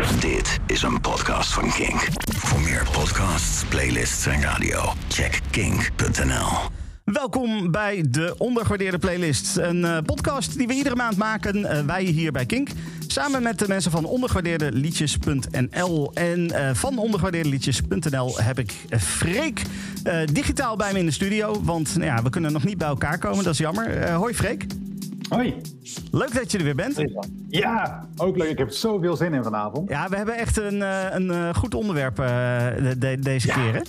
Dit is een podcast van Kink. Voor meer podcasts, playlists en radio, check kink.nl. Welkom bij de Ondergewaardeerde Playlist. Een eh, podcast die we iedere maand maken, eh, wij hier bij Kink. Samen met de mensen van ondergewaardeerdeliedjes.nl. En eh, van ondergewaardeerdeliedjes.nl heb ik Freek digitaal bij me in de studio. Want nou ja, we kunnen nog niet bij elkaar komen, dat is jammer. Hoi Freek, Hoi. leuk dat je er weer bent. Ja, ook leuk. Ik heb zoveel zin in vanavond. Ja, we hebben echt een, eh, een eh, goed onderwerp eh, de- de- deze keer. Hè?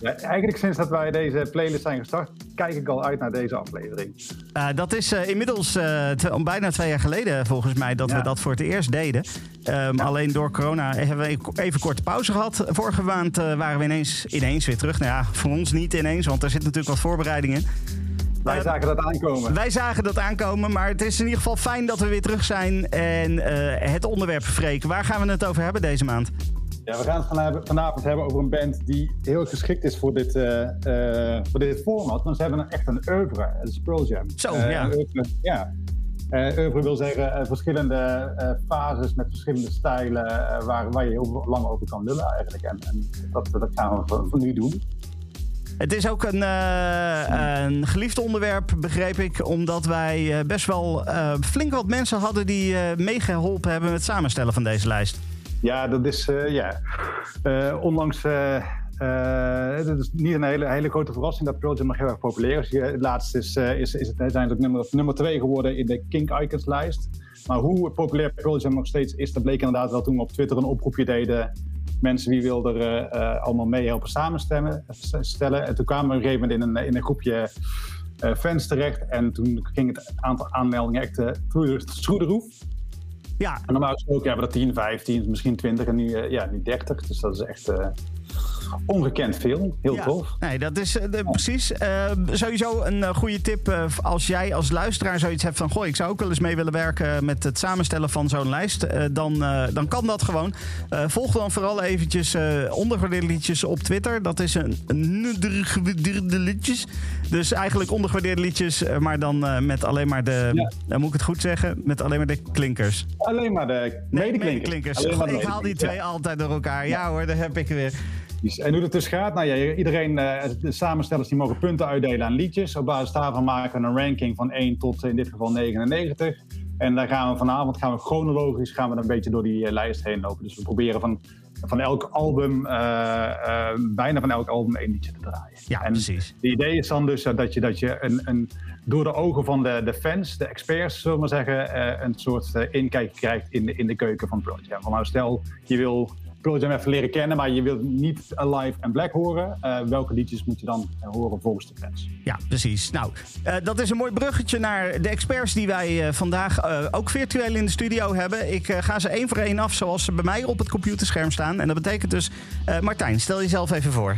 Ja, eigenlijk sinds dat wij deze playlist zijn gestart, kijk ik al uit naar deze aflevering. Uh, dat is uh, inmiddels uh, bijna twee jaar geleden volgens mij dat Ja. we dat voor het eerst deden. Um, Alleen door corona hebben we even korte pauze gehad. Vorige maand waren we ineens, ineens weer terug. Nou ja, voor ons niet ineens, want er zit natuurlijk wat voorbereidingen. Wij zagen dat aankomen. Wij zagen dat aankomen, maar het is in ieder geval fijn dat we weer terug zijn. En uh, het onderwerp, Freek, waar gaan we het over hebben deze maand? Ja, we gaan het vanavond hebben over een band die heel geschikt is voor dit, uh, uh, voor dit format. Want ze hebben echt een oeuvre, dat is Pearl Jam. Zo, ja. Oeuvre, ja. oeuvre wil zeggen verschillende fases met verschillende stijlen waar, waar je heel lang over kan lullen eigenlijk. En, en dat, dat gaan we voor, voor nu doen. Het is ook een, uh, een geliefd onderwerp, begreep ik, omdat wij uh, best wel uh, flink wat mensen hadden die meegeholpen hebben met het samenstellen van deze lijst. Ja, dat is ja. onlangs. Het is niet een hele, hele grote verrassing dat Pearl Jam nog heel erg populair is. Het laatste is, is, is het, ook nummer, nummer twee geworden in de Kink Icons lijst. Maar hoe populair Pearl Jam nog steeds is, dat bleek inderdaad wel toen we op Twitter een oproepje deden mensen wie wilden er uh, allemaal mee helpen samenstemmen. Stellen. En toen kwamen we op een gegeven moment in een, in een groepje uh, fans terecht. En toen ging het aantal aanmeldingen echt through the roof. Ja. En normaal gesproken hebben we er 10, 15, misschien 20 en nu, ja, nu 30. Dus dat is echt ongekend veel. Heel ja. tof. Nee, dat is de, precies. Uh, sowieso een uh, goede tip als jij als luisteraar zoiets hebt van... goh, ik zou ook wel eens mee willen werken met het samenstellen van zo'n lijst. dan, dan kan dat gewoon. volg dan vooral eventjes ondergewaardeerde liedjes op Twitter. Dat is een, een liedjes. Dus eigenlijk ondergewaardeerde liedjes, maar dan met alleen maar de... Ja. Dan moet ik het goed zeggen, met alleen maar de klinkers. Alleen maar de medeklinkers. Nee, ik haal die twee ja. altijd door elkaar. Ja hoor, daar heb ik weer. En hoe het dus gaat, nou ja, iedereen, de samenstellers die mogen punten uitdelen aan liedjes. Op basis daarvan maken we een ranking van 1 tot in dit geval 99. En dan gaan we vanavond gaan we chronologisch gaan we een beetje door die lijst heen lopen. Dus we proberen van, van elk album, uh, uh, bijna van elk album één liedje te draaien. Ja, en precies. Het idee is dan dus dat je, dat je een, een, door de ogen van de, de fans, de experts, zullen we maar zeggen, uh, een soort inkijk krijgt in de, in de keuken van Pearl Jam. Van nou, stel, je wil Pearl Jam even leren kennen, maar je wilt niet Alive en Black horen. Uh, welke liedjes moet je dan uh, horen volgens de fans? Ja, precies. Nou, uh, dat is een mooi bruggetje naar de experts die wij vandaag ook virtueel in de studio hebben. Ik ga ze één voor één af zoals ze bij mij op het computerscherm staan. En dat betekent dus, Martijn, stel jezelf even voor.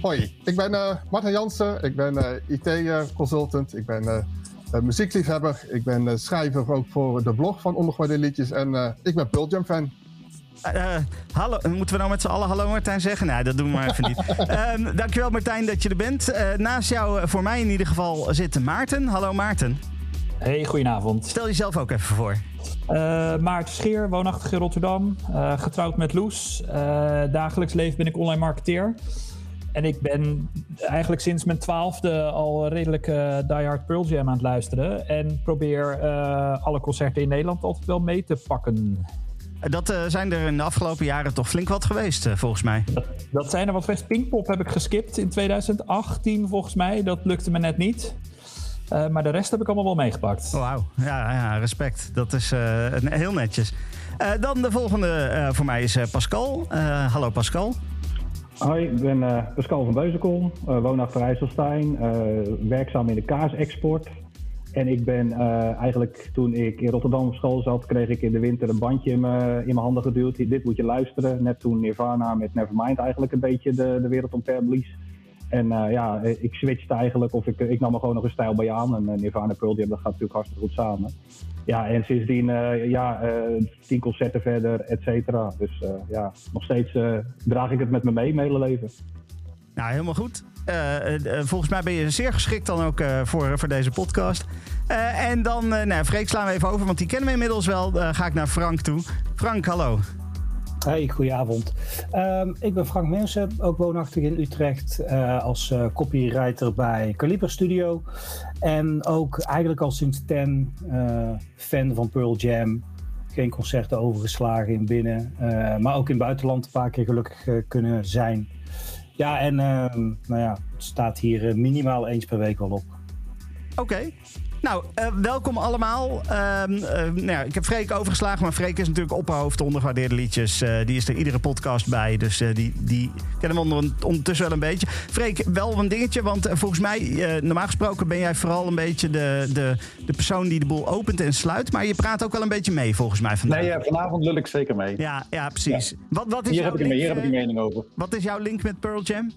Hoi, ik ben Martin Jansen. Ik ben IT-consultant. ik ben muziekliefhebber. Ik ben schrijver ook voor de blog van Ondergewaardeerde Liedjes. En ik ben Pearl Jam fan. Uh, hallo, moeten we nou met z'n allen hallo Martijn zeggen? Nee, dat doen we maar even niet. Uh, dankjewel Martijn dat je er bent. Uh, naast jou, voor mij in ieder geval, zit Maarten. Hallo Maarten. Hey, goedenavond. Stel jezelf ook even voor. Maarten Scheer, woonachtig in Rotterdam. getrouwd met Loes. dagelijks leven ben ik online marketeer. En ik ben eigenlijk sinds mijn twaalfde al redelijk uh, Die Hard Pearl Jam aan het luisteren. En probeer alle concerten in Nederland altijd wel mee te pakken. Dat uh, zijn er in de afgelopen jaren toch flink wat geweest, uh, volgens mij. Dat, dat, zijn er wat geweest. Pinkpop heb ik geskipt in 2018, volgens mij. Dat lukte me net niet. Uh, maar de rest heb ik allemaal wel meegepakt. Wauw, ja, ja, respect. Dat is heel netjes. dan de volgende voor mij is Pascal. hallo Pascal. Hoi, ik ben Pascal van Beuzenkom, woonachtig IJsselstein, werkzaam in de kaasexport. En ik ben uh, eigenlijk, toen ik in Rotterdam op school zat, kreeg ik in de winter een bandje in mijn, in mijn handen geduwd. Dit moet je luisteren. Net toen Nirvana met Nevermind eigenlijk een beetje de, de wereld omver blies. En uh, ja, ik switchte eigenlijk, of ik, ik nam er gewoon nog een stijl bij aan. En uh, Nirvana Pearl Jam, dat gaat natuurlijk hartstikke goed samen. Ja, en sindsdien, ja, tien concerten verder, et cetera. Dus ja, nog steeds draag ik het met me mee, mijn hele leven. Nou, helemaal goed. Uh, uh, volgens mij ben je zeer geschikt dan ook voor, voor deze podcast. en dan, nou, Freek slaan we even over, want die kennen we inmiddels wel. ga ik naar Frank toe. Frank, hallo. Hey, goedenavond. Um, ik ben Frank Mensen, ook woonachtig in Utrecht. als copywriter bij Caliber Studio. En ook eigenlijk al sinds 10 fan van Pearl Jam. Geen concerten overgeslagen in binnen. maar ook in het buitenland een paar keer gelukkig kunnen zijn. Ja, en ehm, nou ja, het staat hier eh, minimaal eens per week wel op. Oké. Nou, uh, welkom allemaal. Uh, nou ja, ik heb Freek overgeslagen, maar Freek is natuurlijk opperhoofd ondergewaardeerde liedjes. Uh, die is er iedere podcast bij, dus die, die kennen we ondertussen wel een beetje. Freek, wel een dingetje, want volgens mij, normaal gesproken ben jij vooral een beetje de, de, de persoon die de boel opent en sluit. Maar je praat ook wel een beetje mee, volgens mij vandaag. Nee, vanavond lul ik zeker mee. Ja, ja precies. Wat, wat is hier, heb ik, link, hier heb ik een mening over. Wat is jouw link met Pearl Jam?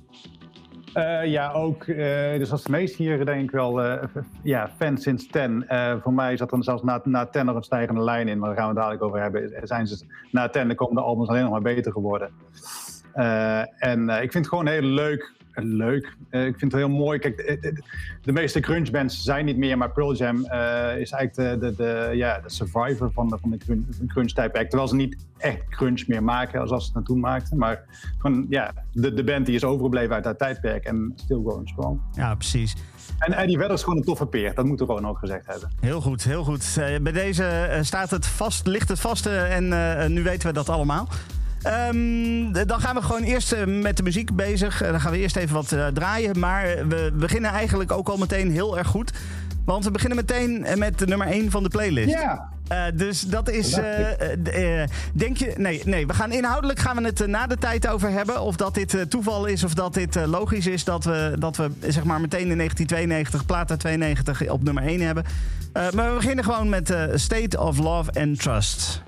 Uh, ja, ook. Uh, dus als de meeste hier denk ik wel uh, ja, fan sinds 10. voor mij zat er zelfs na, na 10 nog een stijgende lijn in, maar daar gaan we het dadelijk over hebben. Zijn ze, na 10 de komende albums alleen nog maar beter geworden. en ik vind het gewoon heel leuk leuk. Uh, ik vind het heel mooi. Kijk, de, de, meeste crunch bands zijn niet meer, maar Pearl Jam uh, is eigenlijk de, de, de, ja, de survivor van de, van de crunch, tijdperk. Terwijl ze niet echt crunch meer maken zoals ze het toen maakten. Maar gewoon, ja, de, de band die is overgebleven uit dat tijdperk en still going strong. Ja, precies. En Eddie Vedder is gewoon een toffe peer. Dat moeten we gewoon ook gezegd hebben. Heel goed, heel goed. Bij deze staat het vast, ligt het vast en nu weten we dat allemaal. Um, dan gaan we gewoon eerst eh, met de muziek bezig. Dan gaan we eerst even wat uh, draaien. Maar we beginnen eigenlijk ook al meteen heel erg goed. Want we beginnen meteen met de nummer 1 van de playlist. Ja. Uh, dus dat is. denk je. Nee, nee, we gaan inhoudelijk gaan we het na de tijd over hebben. Of dat dit toeval is of dat dit logisch is. Dat we, dat we zeg maar meteen in 1992, Plata 92 op nummer 1 hebben. maar we beginnen gewoon met State of Love and Trust.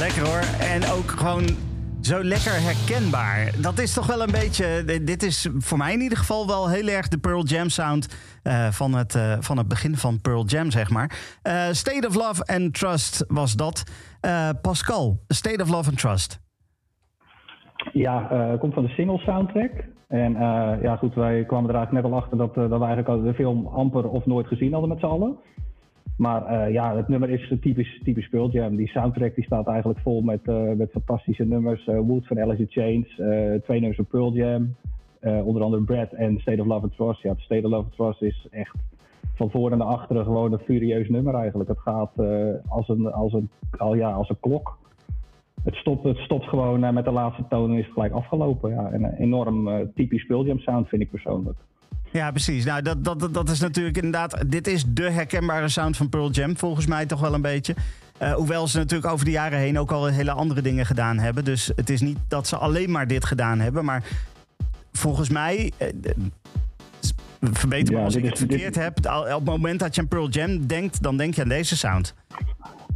Zeker hoor. En ook gewoon zo lekker herkenbaar. Dat is toch wel een beetje. Dit is voor mij in ieder geval wel heel erg de Pearl Jam sound. Uh, van, het, uh, van het begin van Pearl Jam, zeg maar. Uh, State of Love and Trust was dat. Pascal, State of Love and Trust. Ja, komt van de single soundtrack. En ja, goed, wij kwamen er eigenlijk net al achter dat, dat we eigenlijk de film amper of nooit gezien hadden met z'n allen. Maar uh, ja, het nummer is typisch, typisch Pearl Jam. Die soundtrack die staat eigenlijk vol met, uh, met fantastische nummers. Uh, Wood van Alice in Chains, twee nummers van Pearl Jam. onder andere Brad en State of Love and Trust. Ja, State of Love and Trust is echt van voor en naar achteren gewoon een furieus nummer eigenlijk. Het gaat als, een, als, een, al, ja, als een klok. Het stopt, het stopt gewoon met de laatste toon en is gelijk afgelopen. Ja, en een enorm typisch Pearl Jam sound vind ik persoonlijk. Ja, precies. Nou, dat, dat, dat is natuurlijk inderdaad. Dit is de herkenbare sound van Pearl Jam, volgens mij toch wel een beetje. Uh, hoewel ze natuurlijk over de jaren heen ook al hele andere dingen gedaan hebben. Dus het is niet dat ze alleen maar dit gedaan hebben. Maar volgens mij. Verbeter me als ik het verkeerd heb. Op het moment dat je aan Pearl Jam denkt, dan denk je aan deze sound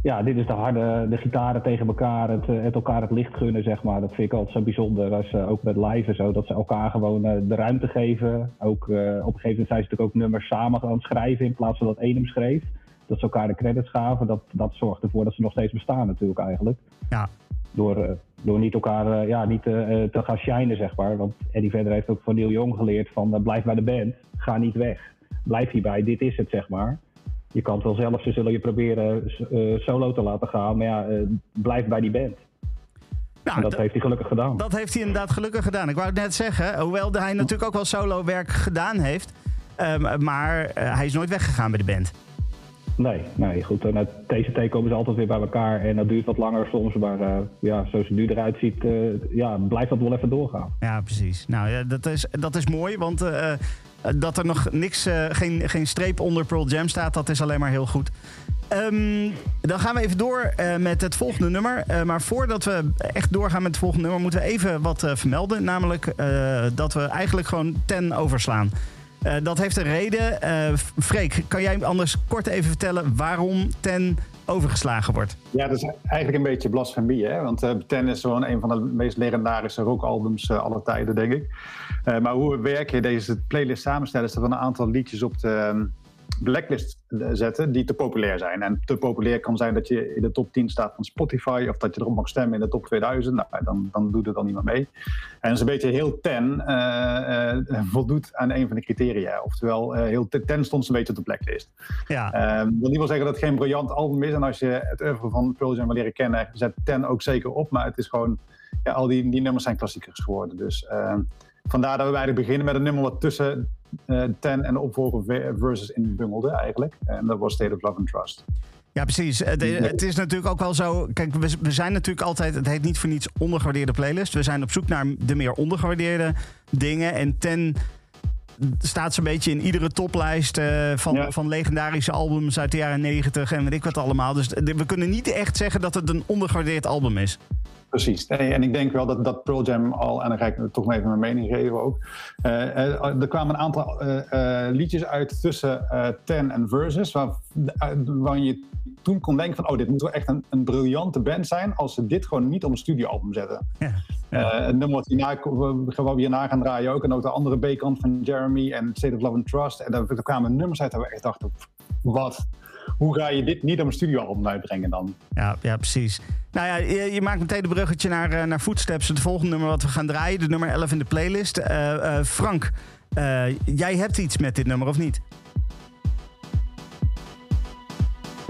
ja, dit is de harde, de gitaren tegen elkaar, het, het, elkaar het licht gunnen, zeg maar. Dat vind ik altijd zo bijzonder, als, uh, ook met live en zo, dat ze elkaar gewoon uh, de ruimte geven. Ook, uh, op een gegeven moment zijn ze natuurlijk ook nummers samen gaan schrijven in plaats van dat één hem schreef. Dat ze elkaar de credits gaven, dat, dat zorgt ervoor dat ze nog steeds bestaan natuurlijk eigenlijk. Ja. Door, door niet elkaar ja, niet, te gaan shinen, zeg maar. Want Eddie Vedder heeft ook van Neil Young geleerd van blijf bij de band, ga niet weg. Blijf hierbij, dit is het, zeg maar je kan het wel zelf, ze zullen je proberen solo te laten gaan, maar ja, blijf bij die band. Nou, dat heeft hij gelukkig gedaan. Dat heeft hij inderdaad gelukkig gedaan. Ik wou het net zeggen, hoewel hij natuurlijk ook wel solo werk gedaan heeft, um, maar uh, hij is nooit weggegaan bij de band. Nee, nee, goed. Na TCT komen ze altijd weer bij elkaar en dat duurt wat langer soms, maar uh, ja, zoals het nu eruit ziet, uh, ja, blijft dat wel even doorgaan. Ja, precies. Nou ja, dat is, dat is mooi, want uh, dat er nog niks, geen, geen streep onder Pearl Jam staat, dat is alleen maar heel goed. Um, dan gaan we even door met het volgende nummer. Maar voordat we echt doorgaan met het volgende nummer, moeten we even wat vermelden. Namelijk dat we eigenlijk gewoon ten overslaan. Dat heeft een reden. Freek, kan jij anders kort even vertellen waarom ten overgeslagen wordt? Ja, dat is eigenlijk een beetje blasfemie. Hè? Want ten is gewoon een van de meest legendarische rockalbums aller tijden, denk ik. Uh, maar hoe we werken, deze playlist samenstellen, is dat we een aantal liedjes op de um, blacklist zetten die te populair zijn. En te populair kan zijn dat je in de top 10 staat van Spotify of dat je erop mag stemmen in de top 2000. Nou, dan, dan doet er dan niemand mee. En dat is een beetje heel ten uh, uh, voldoet aan een van de criteria. Oftewel, heel ten stond een beetje op de blacklist. Ja. Dat wil niet wel zeggen dat het geen briljant album is. En als je het oeuvre van Pearl Jam wil leren kennen, zet ten ook zeker op. Maar het is gewoon, ja, al die, die nummers zijn klassiekers geworden. Dus ehm, vandaar dat we eigenlijk beginnen met een nummer wat tussen uh, Ten en de opvolger Versus in bungelde eigenlijk. En dat was State of Love and Trust. Ja, precies. Het, het, is natuurlijk ook wel zo. Kijk, we, we, zijn natuurlijk altijd. Het heet niet voor niets ondergewaardeerde playlist. We zijn op zoek naar de meer ondergewaardeerde dingen. En Ten staat zo'n beetje in iedere toplijst uh, van, van legendarische albums uit de jaren 90 en weet ik wat allemaal. Dus we kunnen niet echt zeggen dat het een ondergewaardeerd album is. Precies. en ik denk wel dat, dat Pearl Jam al, en dan ga ik toch even mijn mening geven ook. Uh, er kwamen een aantal uh, liedjes uit tussen Ten en Versus, waar, waar je toen kon denken van, oh, dit moet wel echt een, een briljante band zijn als ze dit gewoon niet op een studioalbum zetten. Ja. Een nummer wat hierna, waar we hierna gaan draaien ook, en ook de andere B-kant van Jeremy en State of Love and Trust. En daar, kwamen nummers uit waar we echt dachten, wat? hoe ga je dit niet op een studioalbum uitbrengen dan? Ja, ja precies. Nou ja, je, je maakt meteen een bruggetje naar, uh, naar Footsteps. Het volgende nummer wat we gaan draaien. De nummer 11 in de playlist. Uh, uh, Frank, jij hebt iets met dit nummer of niet?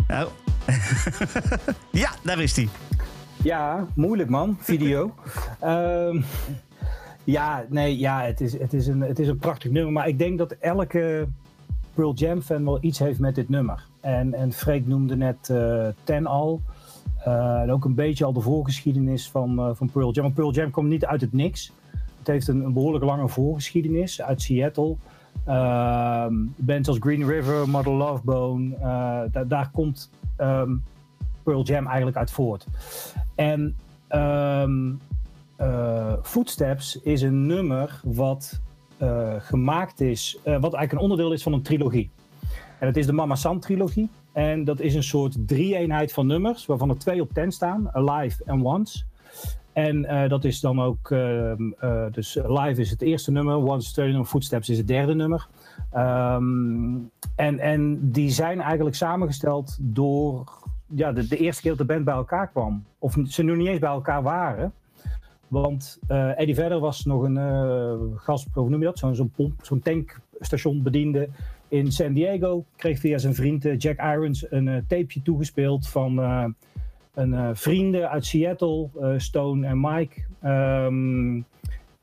Oh. ja, daar is hij. Ja, moeilijk man, video. um, ja, nee, ja, het is, het, is een, het is een prachtig nummer. Maar ik denk dat elke Pearl Jam fan wel iets heeft met dit nummer. En, en Freek noemde net uh, Ten al. Uh, en ook een beetje al de voorgeschiedenis van, uh, van Pearl Jam. Want Pearl Jam komt niet uit het niks. Het heeft een, een behoorlijk lange voorgeschiedenis uit Seattle. Uh, bands als Green River, Mother Love Bone, daar, daar komt um, Pearl Jam eigenlijk uit voort. En um, Footsteps is een nummer wat gemaakt is, wat eigenlijk een onderdeel is van een trilogie. En het is de Mama San trilogie. En dat is een soort drie-eenheid van nummers, waarvan er twee op ten staan: Alive en Once. En dat is dan ook, uh, dus Live is het eerste nummer, Once nummer, Footsteps is het derde nummer. Um, en, en die zijn eigenlijk samengesteld door ja, de, de, eerste keer dat de band bij elkaar kwam. Of ze nu niet eens bij elkaar waren. Want Eddie Vedder was nog een gast, hoe noem je dat? Zo'n zo'n tankstation bediende in San Diego. Kreeg via zijn vriend Jack Irons een tapeje toegespeeld van een uh, vrienden uit Seattle, uh, Stone en Mike. Um,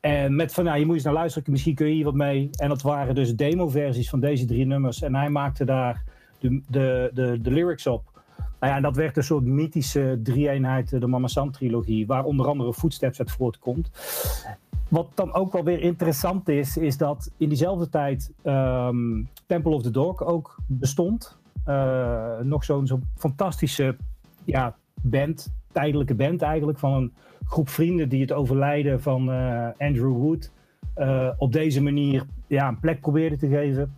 en met van, nou, je moet eens naar luisteren, misschien kun je hier wat mee. En dat waren dus demo-versies van deze drie nummers. En hij maakte daar de, de, de lyrics op. Nou ja, en dat werd een soort mythische drie-eenheid, de Mama San trilogie, waar onder andere Footsteps uit voortkomt. Wat dan ook wel weer interessant is, is dat in diezelfde tijd um, Temple of the Dog ook bestond. Uh, nog zo'n zo fantastische ja, band, tijdelijke band eigenlijk, van een groep vrienden die het overlijden van uh, Andrew Wood op deze manier ja, een plek probeerden te geven.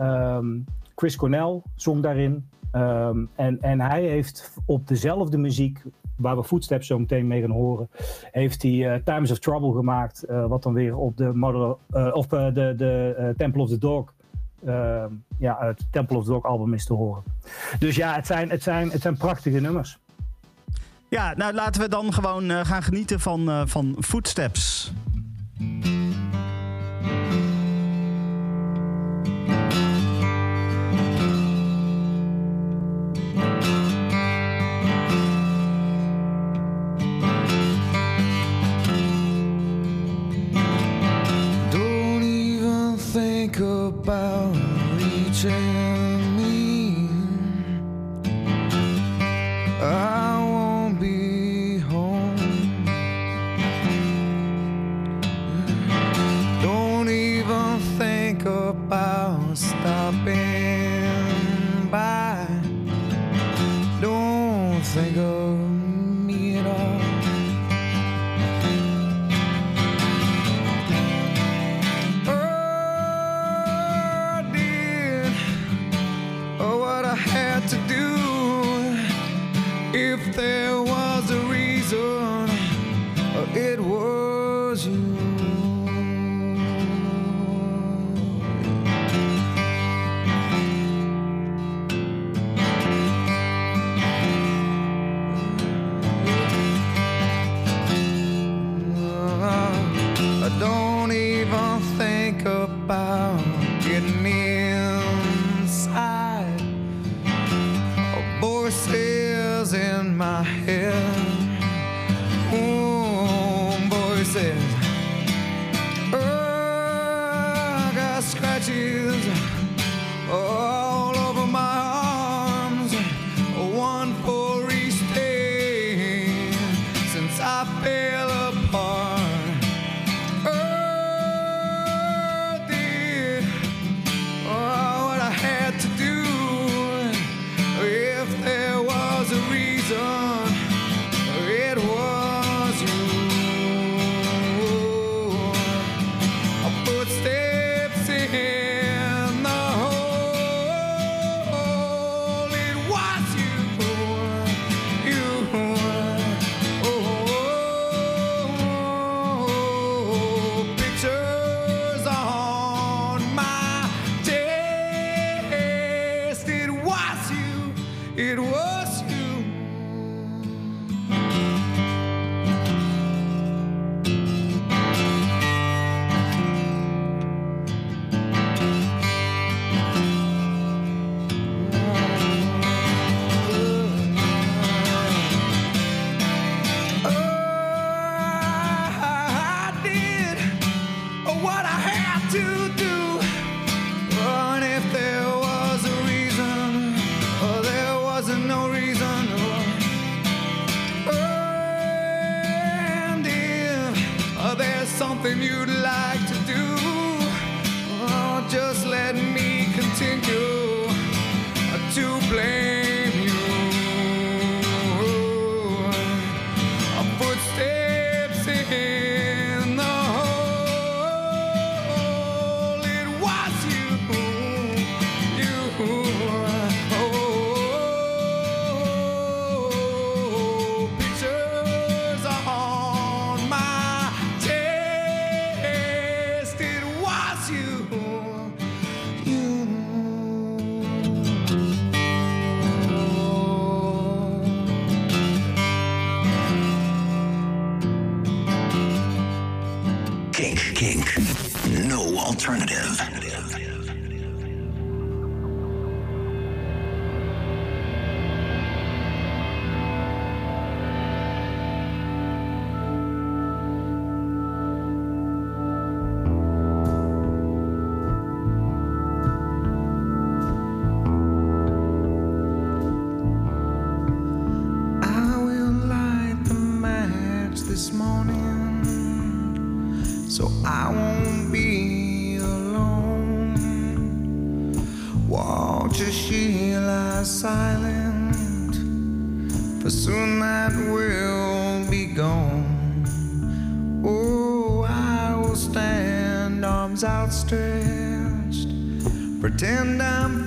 Um, Chris Cornell zong daarin. Um, en, en hij heeft op dezelfde muziek, waar we Footsteps zo meteen mee gaan horen, heeft hij uh, Times of Trouble gemaakt, wat dan weer op de, de Temple of the Dog uh, ja, het Temple of the Dog album is te horen. Dus ja, het zijn, het zijn, het zijn prachtige nummers. Ja, nou laten we dan gewoon uh, gaan genieten van, uh, van Footsteps. silent, for soon that will be gone. Oh, I will stand, arms outstretched, pretend I'm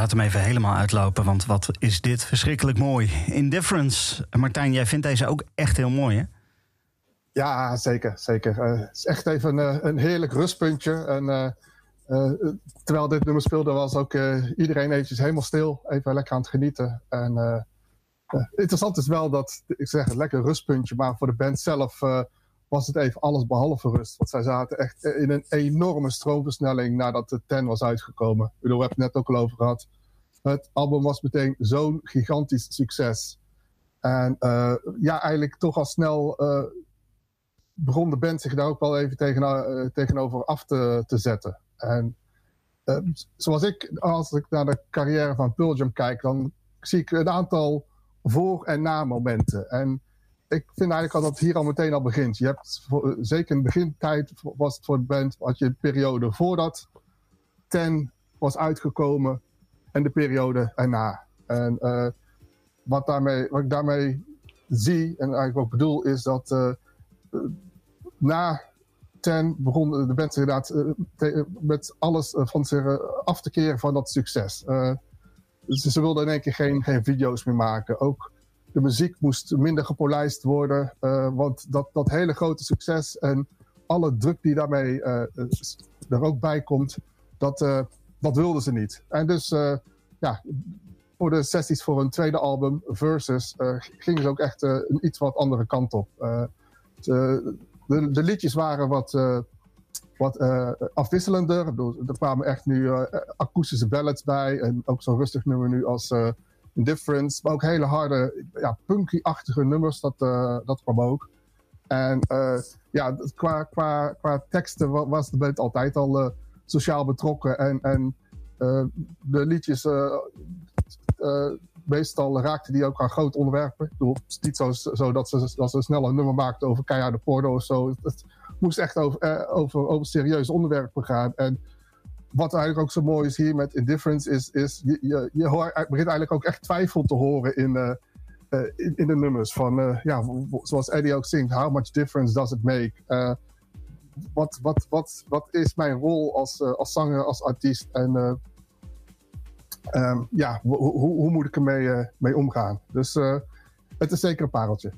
laat hem even helemaal uitlopen, want wat is dit verschrikkelijk mooi. Indifference. Martijn, jij vindt deze ook echt heel mooi, hè? Ja, zeker, zeker. Eh, het is echt even eh, een heerlijk rustpuntje. En, eh, terwijl dit nummer speelde, was ook iedereen eventjes helemaal stil. Even lekker aan het genieten. En interessant is wel dat, ik zeg een lekker rustpuntje. Maar voor de band zelf was het even alles behalve rust. Want zij zaten echt in een enorme stroomversnelling nadat de Ten was uitgekomen. U we hebben het net ook al over gehad. Het album was meteen zo'n gigantisch succes. En eh, ja, eigenlijk toch al snel eh, begon de band zich daar ook wel even tegen, eh, tegenover af te, te zetten. En zoals ik, als ik naar de carrière van Pearl Jam kijk, dan zie ik een aantal voor- en na-momenten. En ik vind eigenlijk al dat het hier al meteen al begint. Je hebt voor- zeker in de begintijd was het voor de band, had je een periode voordat Ten was uitgekomen en de periode erna. En eh, wat, daarmee, wat ik daarmee zie en eigenlijk ook bedoel, is dat eh, eh, na Ten begon de band inderdaad eh, met alles eh, van zich eh, af te keren van dat succes. Eh, ze, ze wilden in één keer geen, geen video's meer maken. Ook de muziek moest minder gepolijst worden. eh, want dat, dat hele grote succes en alle druk die daarmee eh, eh, er ook bij komt, dat, wilden ze niet. En dus ja, voor de sessies voor een tweede album, Versus, gingen ze ook echt een iets wat andere kant op. Ze- de, de liedjes waren wat, wat afwisselender. Er kwamen echt nu akoestische ballads bij. En ook zo'n rustig nummer nu als Indifference. Maar ook hele harde, ja, punky-achtige nummers. Dat, eh, dat kwam ook. En eh, ja, qua, qua, qua teksten wa- was de band altijd al eh, sociaal betrokken. En, en de liedjes, meestal raakten die ook aan grote onderwerpen. Ik bedoel, het is niet zo, zo dat, ze, dat ze snel een nummer maakten over keiharde porno of zo. Het moest echt over, eh, over, over serieuze onderwerpen gaan. En wat eigenlijk ook zo mooi is hier met Indifference, is, is je, je, je je begint eigenlijk ook echt twijfel te horen in, eh, eh, in, de nummers. Van, eh, ja, zoals Eddie ook zingt, how much difference does it make? Eh, wat, wat, wat, wat is mijn rol als, eh, als zanger, als artiest? En eh, ehm, ja, hoe, moet ik ermee eh, mee omgaan? Dus eh, het is zeker een pareltje.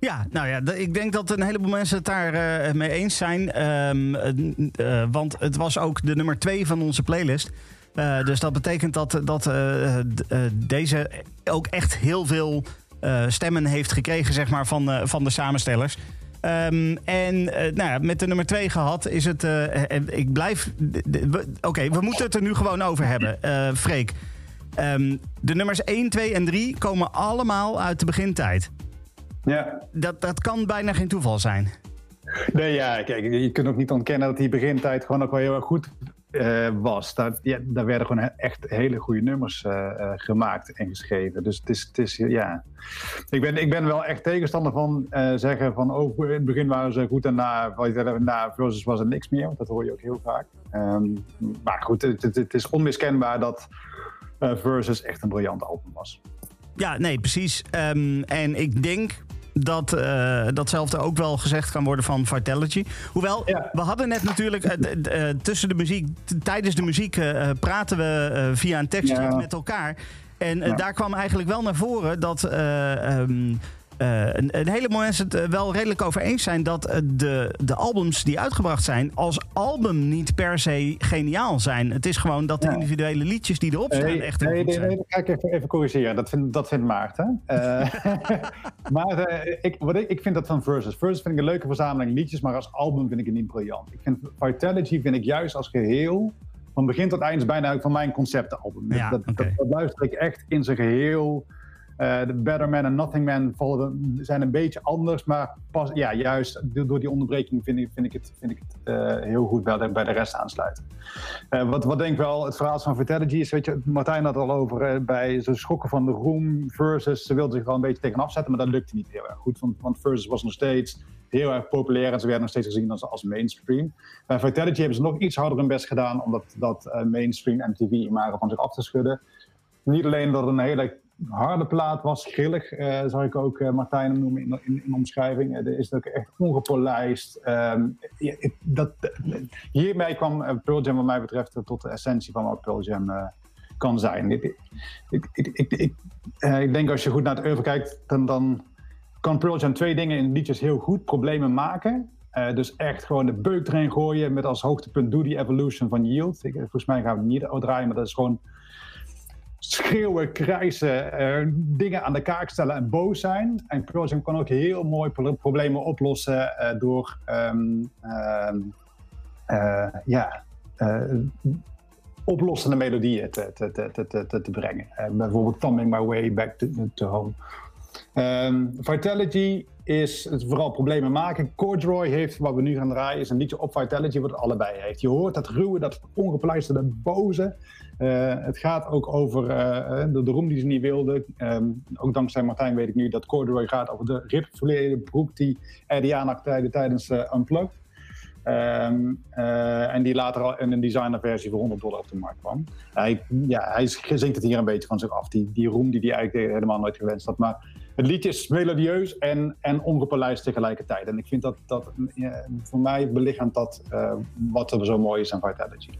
Ja, nou ja, ik denk dat een heleboel mensen het daar eh, mee eens zijn. Ehm, eh, want het was ook de nummer twee van onze playlist. Eh, dus dat betekent dat, dat deze ook echt heel veel stemmen heeft gekregen, zeg maar, van, van de samenstellers. Ehm, en nou ja, met de nummer twee gehad is het. ik blijf. Oké, we moeten het er nu gewoon over hebben. Eh Freek. Ehm, de nummers 1, 2 en 3 komen allemaal uit de begintijd. Ja, Dat, dat kan bijna geen toeval zijn. Nee, ja, kijk, je kunt ook niet ontkennen dat die begintijd gewoon ook wel heel erg goed eh, was. Daar, ja, daar werden gewoon echt hele goede nummers eh, eh, gemaakt en geschreven. Dus het is, het is ja. Ik ben, ik ben wel echt tegenstander van zeggen van oh, in het begin waren ze goed en na, na versus was er niks meer. Want dat hoor je ook heel vaak. Ehm, maar goed, het, het, het is onmiskenbaar dat Versus echt een briljant album was. Ja, nee, precies. Ehm, en ik denk dat eh, datzelfde ook wel gezegd kan worden van Vitality. Hoewel, Ja. we hadden net natuurlijk eh, eh, tussen de muziek, tijdens de muziek praten we via een tekstje Ja. met elkaar. En Ja. daar kwam eigenlijk wel naar voren dat eh, eh, een, een heleboel mensen het eh, wel redelijk over eens zijn dat eh, de, de albums die uitgebracht zijn als album niet per se geniaal zijn. Het is gewoon dat de individuele liedjes die erop staan Nee, echt heel nee, goed nee, zijn. nee, ik even, even corrigeren. Dat vindt, dat vindt Maarten. Maar eh, ik, wat ik, ik vind dat van Versus. Versus vind ik een leuke verzameling liedjes, maar als album vind ik het niet briljant. Ik vind Vitality vind ik juist als geheel, van begin tot eind, is bijna ook van mijn conceptalbum. Ja, dat, dat, dat luister ik echt in zijn geheel. Eh, The Better Man en Nothing Man vallen, zijn een beetje anders, maar pas, ja, juist door die onderbreking vind ik, vind ik het, vind ik het eh, heel goed bij de, bij de rest aansluiten. Eh, wat, wat denk ik wel, het verhaal van Vitality is, weet je, Martijn had het al over, bij ze schokken van de roem versus, ze wilden zich wel een beetje tegenaf zetten, maar dat lukte niet heel erg goed, want, versus was nog steeds heel erg populair en ze werden nog steeds gezien als, als mainstream. Bij Vitality hebben ze nog iets harder hun best gedaan om dat, dat mainstream MTV-imago van zich af te schudden. Niet alleen dat het een hele harde plaat was, grillig, eh zou ik ook eh, Martijn noemen in, in, in omschrijving. Eh, Er is ook echt ongepolijst. Het- dat, hiermee kwam Pearl Jam wat mij betreft tot de essentie van wat Pearl Jam kan zijn. Ik, ik, ik, ik, denk als je goed naar het oeuvre kijkt, dan, dan kan Pearl Jam twee dingen in liedjes heel goed problemen maken. Dus echt gewoon de beuk erin gooien met als hoogtepunt Do The Evolution van Yield. Ik, volgens mij gaan we het niet draaien, maar dat is gewoon schreeuwen, krijsen, eh, dingen aan de kaak stellen en boos zijn. En Jam kan ook heel mooi pro- problemen oplossen eh, door ehm, ehm, eh, ja, oplossende melodieën te, te, te, te, te, brengen. Bijvoorbeeld Thumbing My Way Back to, to Home. Ehm, Vitality is vooral problemen maken. Corduroy heeft, wat we nu gaan draaien, is een liedje op Vitality wat het allebei heeft. Je hoort dat ruwe, dat ongepleisterde boze. Eh, het gaat ook over eh, de, de roem die ze niet wilden. Ehm, ook dankzij Martijn weet ik nu dat Corduroy gaat over de ripverleden broek die Eddie tijdens Unplugged. Ehm, en die later al in een designerversie voor 100 dollar op de markt kwam. Hij, ja, hij zingt het hier een beetje van zich af. Die, die roem die hij eigenlijk helemaal nooit gewenst had. Maar het liedje is melodieus en, en ongepolijst tegelijkertijd. En ik vind dat, dat voor mij belichaamt dat wat er zo mooi is aan Vitality.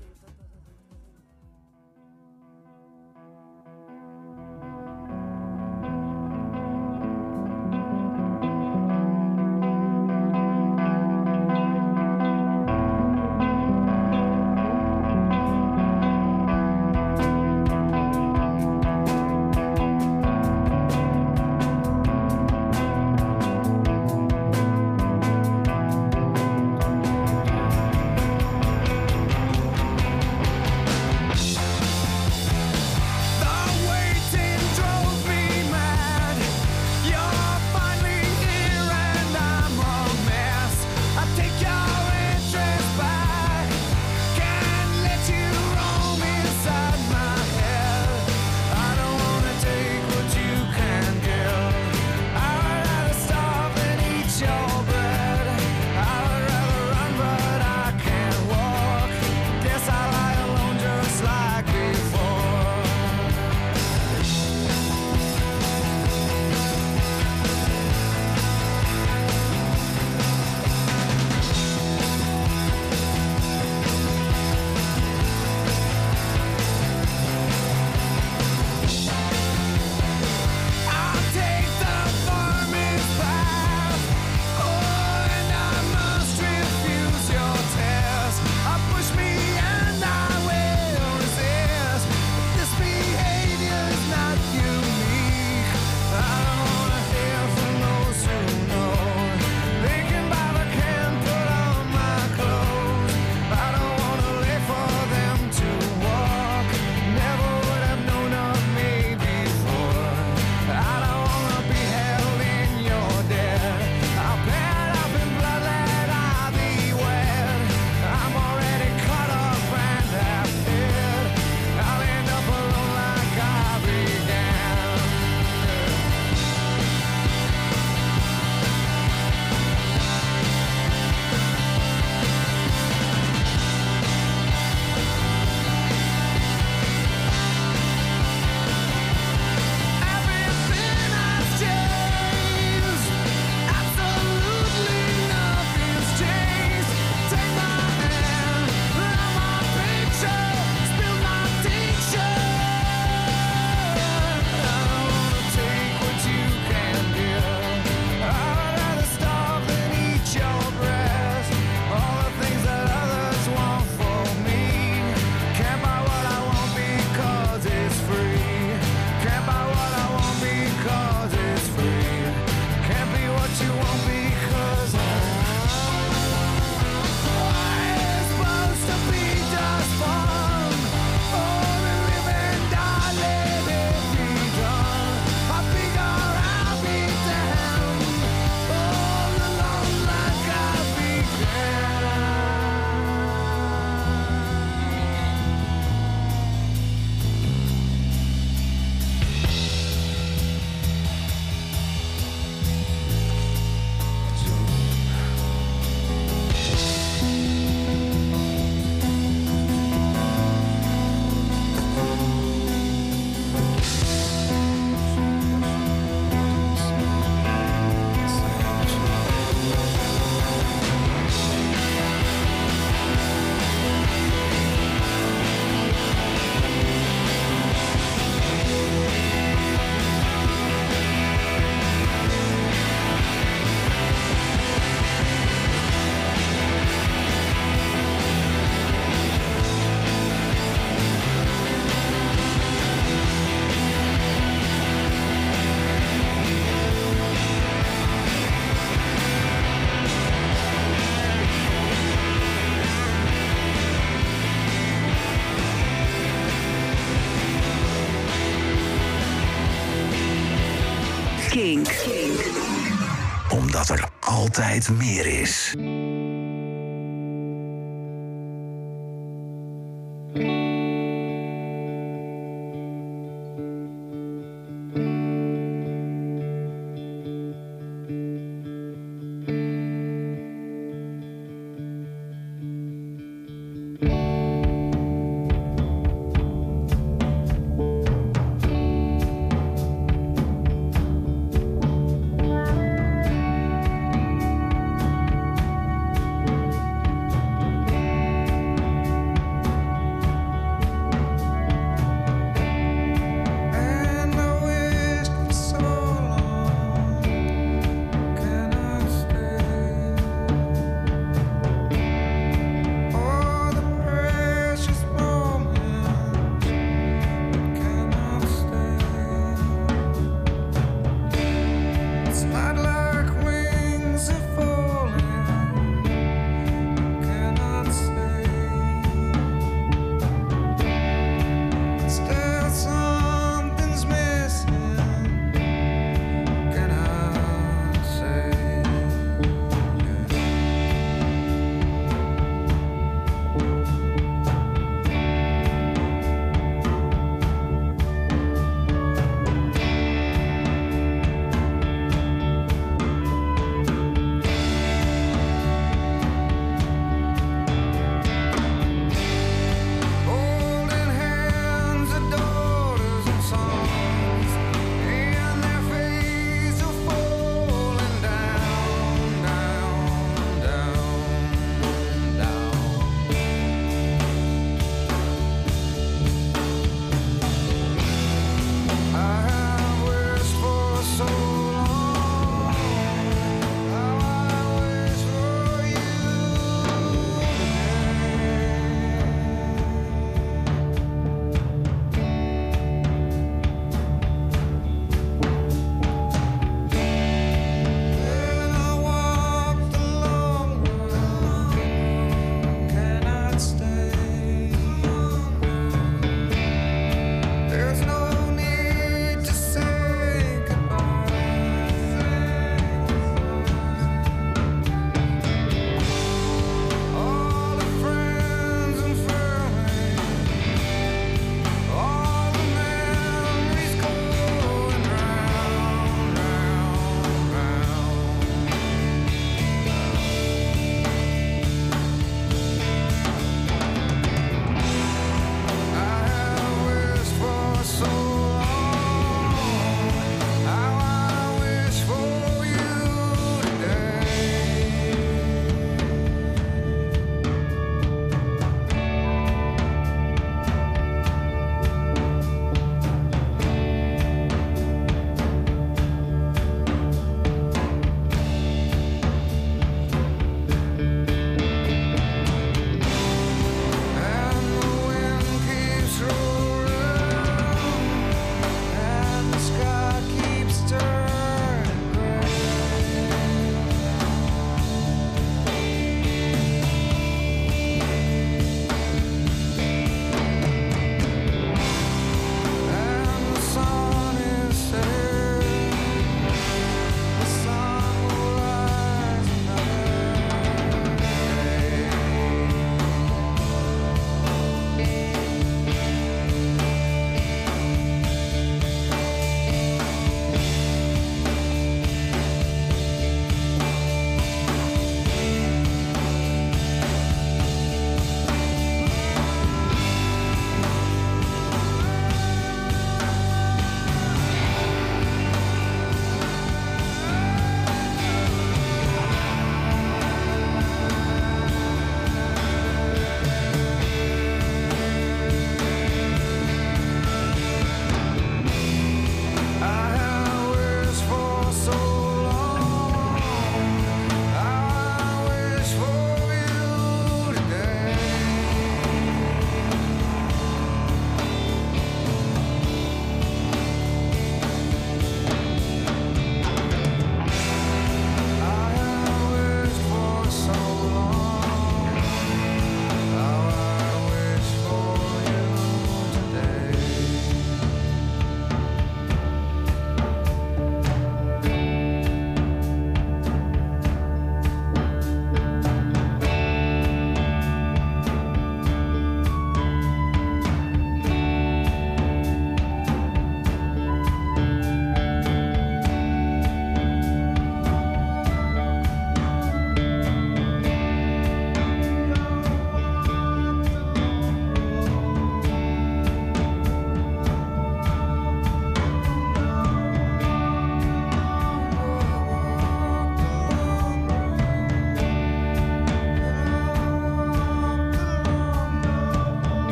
Altijd meer is.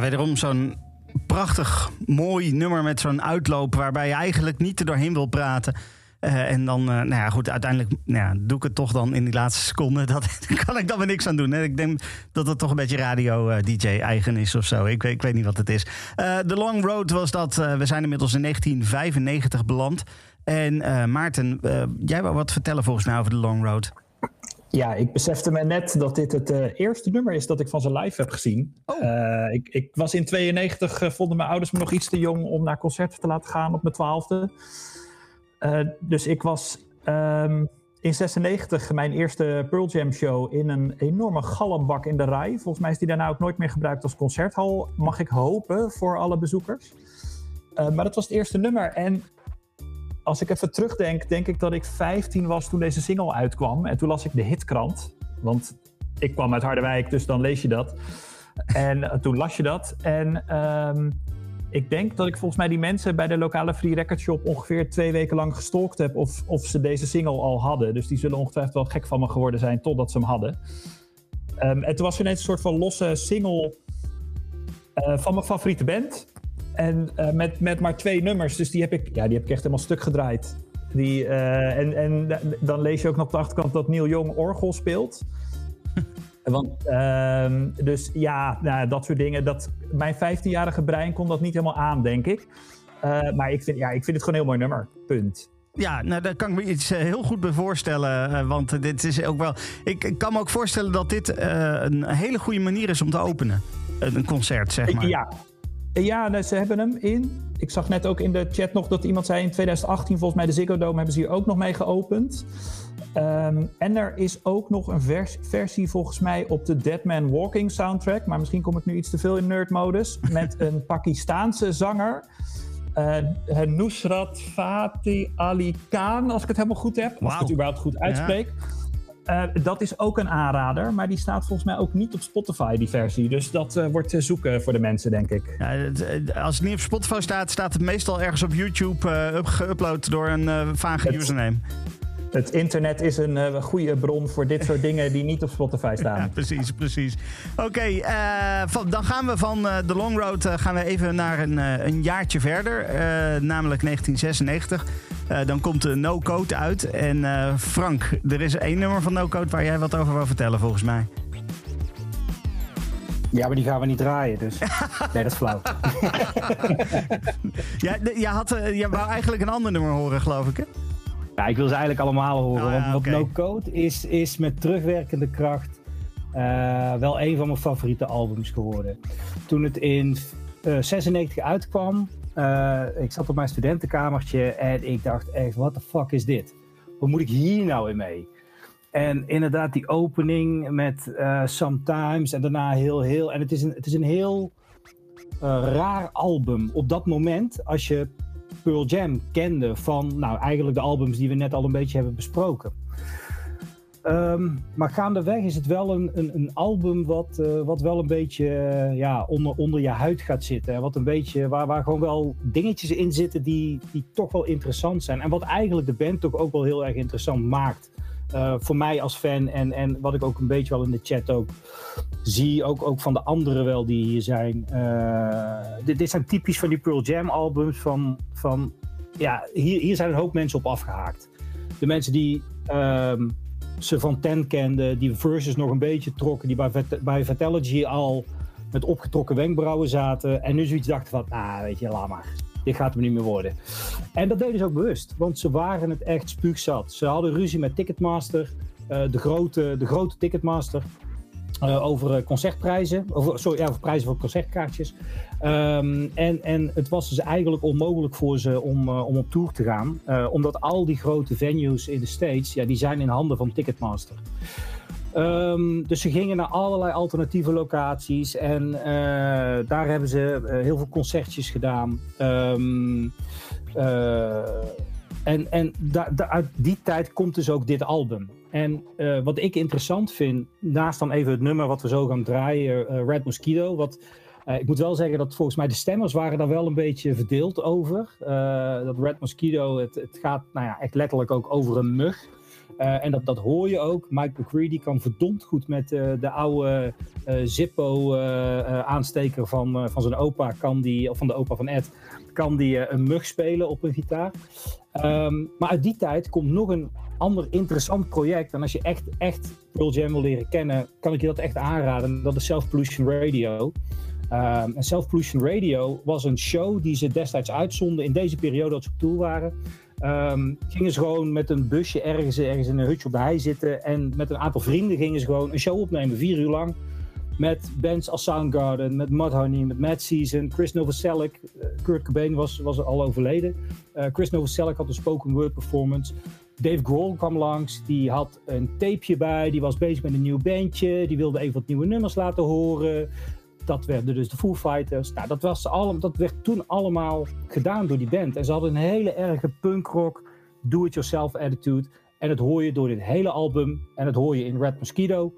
Wederom zo'n prachtig, mooi nummer met zo'n uitloop waarbij je eigenlijk niet er doorheen wil praten. Eh, en dan, eh, nou ja, goed, uiteindelijk nou ja, doe ik het toch dan in die laatste seconde. Dat daar kan ik dan weer niks aan doen. Hè. Ik denk dat het toch een beetje radio-DJ-eigen is of zo. Ik weet, ik weet niet wat het is. Eh The Long Road was dat. Eh, we zijn inmiddels in 1995 beland. En eh, Maarten, eh, jij wou wat vertellen volgens mij over The Long Road. Ja, ik besefte me net dat dit het eh, eerste nummer is dat ik van ze live heb gezien. Eh, ik, ik was in 92, eh, vonden mijn ouders me nog iets te jong om naar concerten te laten gaan op mijn twaalfde. Dus ik was ehm, in 96 mijn eerste Pearl Jam show in een enorme galmbak in de rij. Volgens mij is die daarna ook nooit meer gebruikt als concerthal, mag ik hopen, voor alle bezoekers. Maar dat was het eerste nummer. En als ik even terugdenk, denk ik dat ik 15 was toen deze single uitkwam. En toen las ik de hitkrant. Want ik kwam uit Harderwijk, dus dan lees je dat. En eh, toen las je dat. En ehm, ik denk dat ik volgens mij die mensen bij de lokale Free Record Shop ongeveer twee weken lang gestalkt heb of, of ze deze single al hadden. Dus die zullen ongetwijfeld wel gek van me geworden zijn totdat ze hem hadden. Ehm, en toen was er net een soort van losse single eh, van mijn favoriete band. En eh, met, met maar twee nummers. Dus die heb ik, ja, die heb ik echt helemaal stuk gedraaid. Die, eh, en en da- dan lees je ook nog op de achterkant dat Neil Young orgel speelt. Want, ehm, dus ja, nou, dat soort dingen. Dat, mijn 15-jarige brein kon dat niet helemaal aan, denk ik. Eh, maar ik vind, ja, ik vind het gewoon een heel mooi nummer. Punt. Ja, nou, daar kan ik me iets heel goed bij voorstellen. want dit is ook wel. Ik, ik kan me ook voorstellen dat dit eh, een hele goede manier is om te openen. Een een concert, zeg maar. Ja, ja nou, ze hebben hem in. Ik zag net ook in de chat nog dat iemand zei in 2018, volgens mij de Ziggo Dome, hebben ze hier ook nog mee geopend. Ehm, en er is ook nog een vers- versie volgens mij op de Dead Man Walking soundtrack. Maar misschien kom ik nu iets te veel in nerdmodus. Met een Pakistaanse zanger. eh Nusrat Fatih Ali Khan, als ik het helemaal goed heb. Als ik het überhaupt goed uitspreek. Eh, dat is ook een aanrader, maar die staat volgens mij ook niet op Spotify, die versie. Dus dat eh, wordt te zoeken voor de mensen, denk ik. Ja, eh, als het niet op Spotify staat, staat het meestal ergens op YouTube eh, geüpload door een eh, vage Het- username. Het internet is een eh, goede bron voor dit soort dingen die niet op Spotify staan. Ja, precies, precies. Oké, eh, dan gaan we van eh, de Long Road eh, gaan we even naar een, eh, een jaartje verder, eh, namelijk 1996. Eh, dan komt de No Code uit. En eh, Frank, er is één nummer van No Code waar jij wat over wil vertellen, volgens mij. Ja, maar die gaan we niet draaien, dus. Nee, dat is flauw. Ja, jij, had, jij wou eigenlijk een ander nummer horen, geloof ik, hè? Ja, ik wil ze eigenlijk allemaal horen. Oh want oké. want No Code is, is met terugwerkende kracht eh, wel een van mijn favoriete albums geworden. Toen het in eh 96 uitkwam, eh, ik zat op mijn studentenkamertje en ik dacht echt, what the fuck is dit? Wat moet ik hier nou in mee? En inderdaad, die opening met Sometimes en daarna heel, heel. En het is een, het is een heel raar album op dat moment. Als je Pearl Jam kende van nou, eigenlijk de albums die we net al een beetje hebben besproken. Ehm, maar gaandeweg is het wel een, een, een album wat, eh, wat wel een beetje eh, ja, onder, onder je huid gaat zitten. En wat een beetje, waar, waar gewoon wel dingetjes in zitten die, die toch wel interessant zijn. En wat eigenlijk de band toch ook wel heel erg interessant maakt. Eh, voor mij als fan en, en wat ik ook een beetje wel in de chat ook zie, ook, ook van de anderen wel die hier zijn. Eh, dit, dit zijn typisch van die Pearl Jam albums van, van ja, hier, hier zijn een hoop mensen op afgehaakt. De mensen die ehm, ze van Ten kenden, die verses nog een beetje trokken, die bij, bij al met opgetrokken wenkbrauwen zaten en nu zoiets dachten van, nou weet je, laat maar. Dit gaat hem niet meer worden. En dat deden ze ook bewust, want ze waren het echt spuugzat. Ze hadden ruzie met Ticketmaster, eh, de, grote, de grote Ticketmaster, eh, over eh, concertprijzen. Over, sorry, ja, over prijzen voor concertkaartjes. Ehm, en, en het was dus eigenlijk onmogelijk voor ze om, om op tour te gaan. omdat al die grote venues in de States, ja, die zijn in handen van Ticketmaster. Ehm, dus ze gingen naar allerlei alternatieve locaties en eh, daar hebben ze eh, heel veel concertjes gedaan. Ehm, eh, en en uit die tijd komt dus ook dit album. En wat ik interessant vind, naast dan even het nummer wat we zo gaan draaien, Red Mosquito. Wat, ik moet wel zeggen dat volgens mij de stemmers waren daar wel een beetje verdeeld over. Dat Red Mosquito, het, het gaat nou ja, echt letterlijk ook over een mug. Eh, en dat, dat hoor je ook. Mike McCready kan verdomd goed met eh, de oude eh, Zippo-aansteker van, van zijn opa, kan die, of van de opa van Ed, kan die een mug spelen op een gitaar. Ehm, maar uit die tijd komt nog een ander interessant project. En als je echt, echt Pearl Jam wil leren kennen, kan ik je dat echt aanraden. Dat is Self Pollution Radio. Um, en Self Pollution Radio was een show die ze destijds uitzonden in deze periode dat ze op tour waren. Um, gingen ze gewoon met een busje ergens, ergens in een hutje op de hei zitten. En met een aantal vrienden gingen ze gewoon een show opnemen, vier uur lang. Met bands als Soundgarden, met Mudhoney, met Mad Season, Chris Novoselic. Uh, Kurt Cobain was, was al overleden. Uh, Chris Novoselic had een spoken word performance. Dave Grohl kwam langs, die had een tapeje bij, die was bezig met een nieuw bandje, die wilde even wat nieuwe nummers laten horen. Dat werden dus de Foo Fighters. Nou, dat, was allemaal, dat werd toen allemaal gedaan door die band. En ze hadden een hele erge punkrock, do-it-yourself attitude. En dat hoor je door dit hele album. En dat hoor je in Red Mosquito.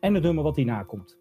En het nummer wat hierna komt.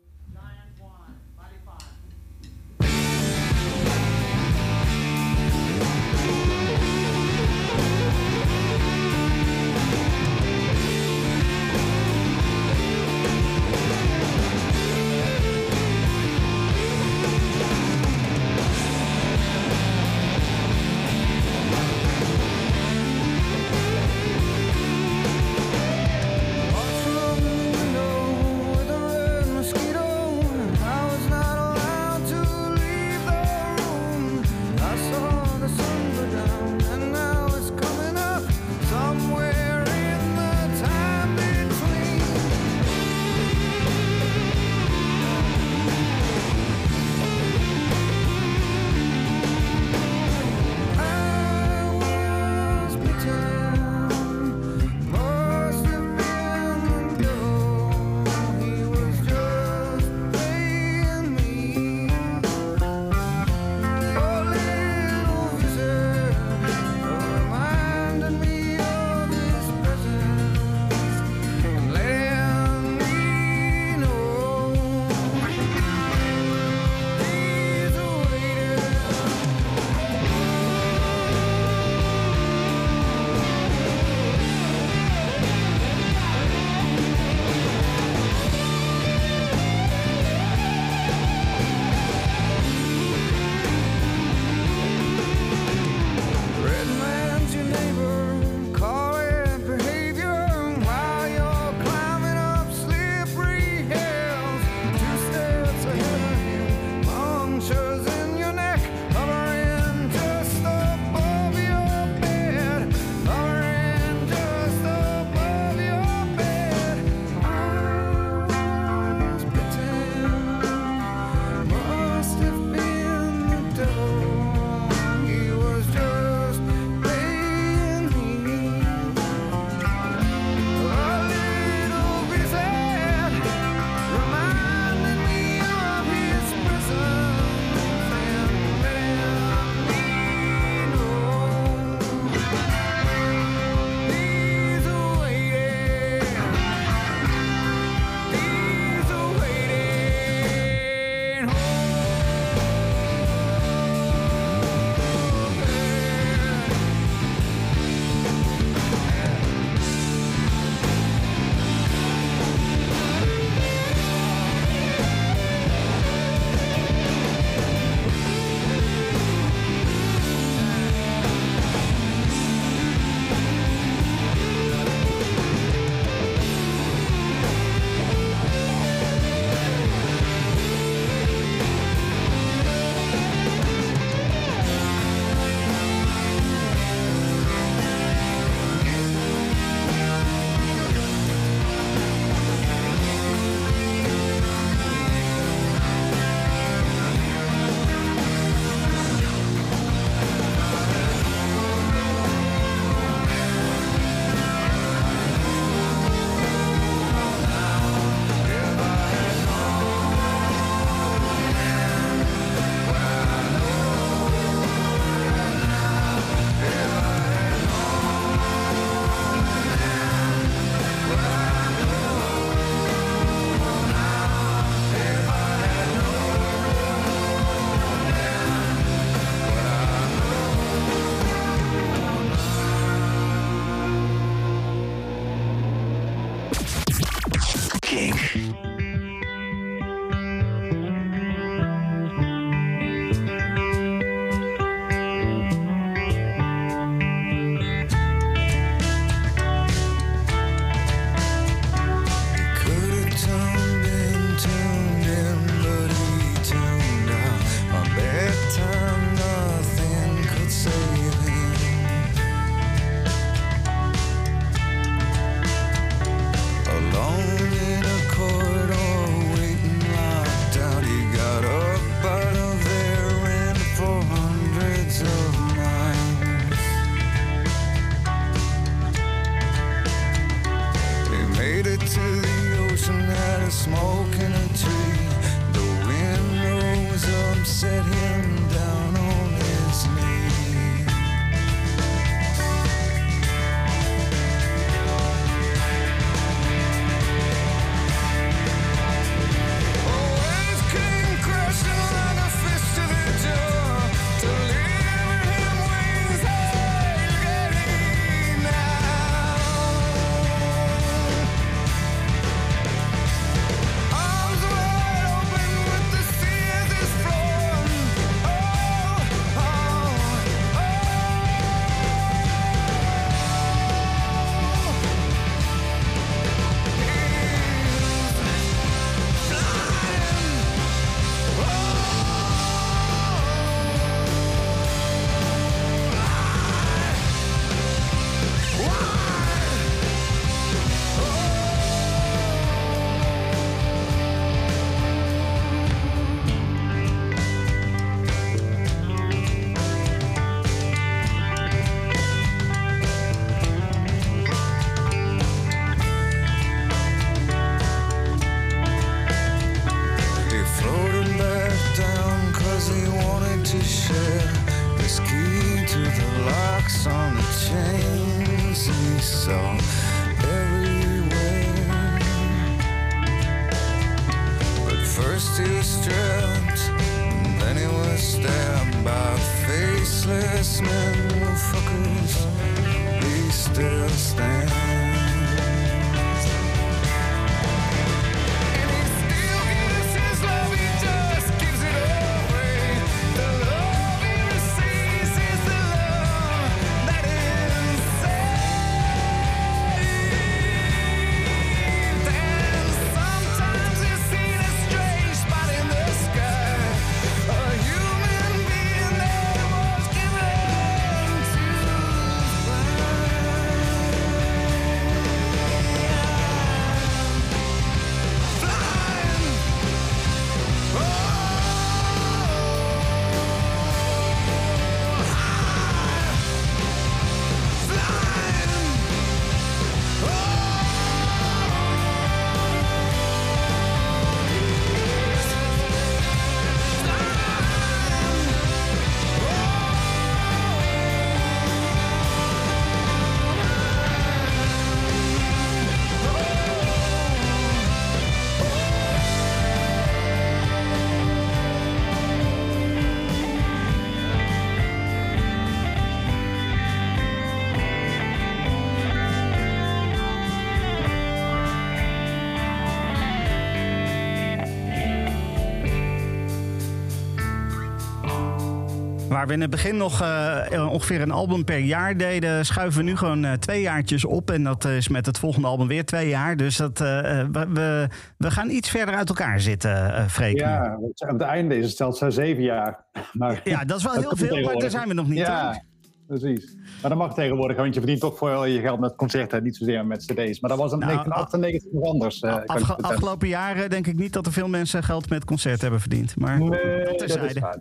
Waar we in het begin nog eh, ongeveer een album per jaar deden, schuiven we nu gewoon eh, twee jaartjes op. En dat is met het volgende album weer twee jaar. Dus dat, eh, eh, we, we, gaan iets verder uit elkaar zitten, eh Freek. Ja, aan het einde is het zelfs eh, zeven jaar. Maar, Ja, dat is wel dat heel veel, maar daar zijn we nog niet. Ja. Precies. Maar dat mag tegenwoordig, want je verdient toch voor je geld met concerten, niet zozeer met cd's. Maar dat was in Nou, 1998 nog anders. eh, Afge- afgelopen jaren denk ik niet dat er veel mensen geld met concert hebben verdiend. Maar Nee, dat dat is waar, dat is waar.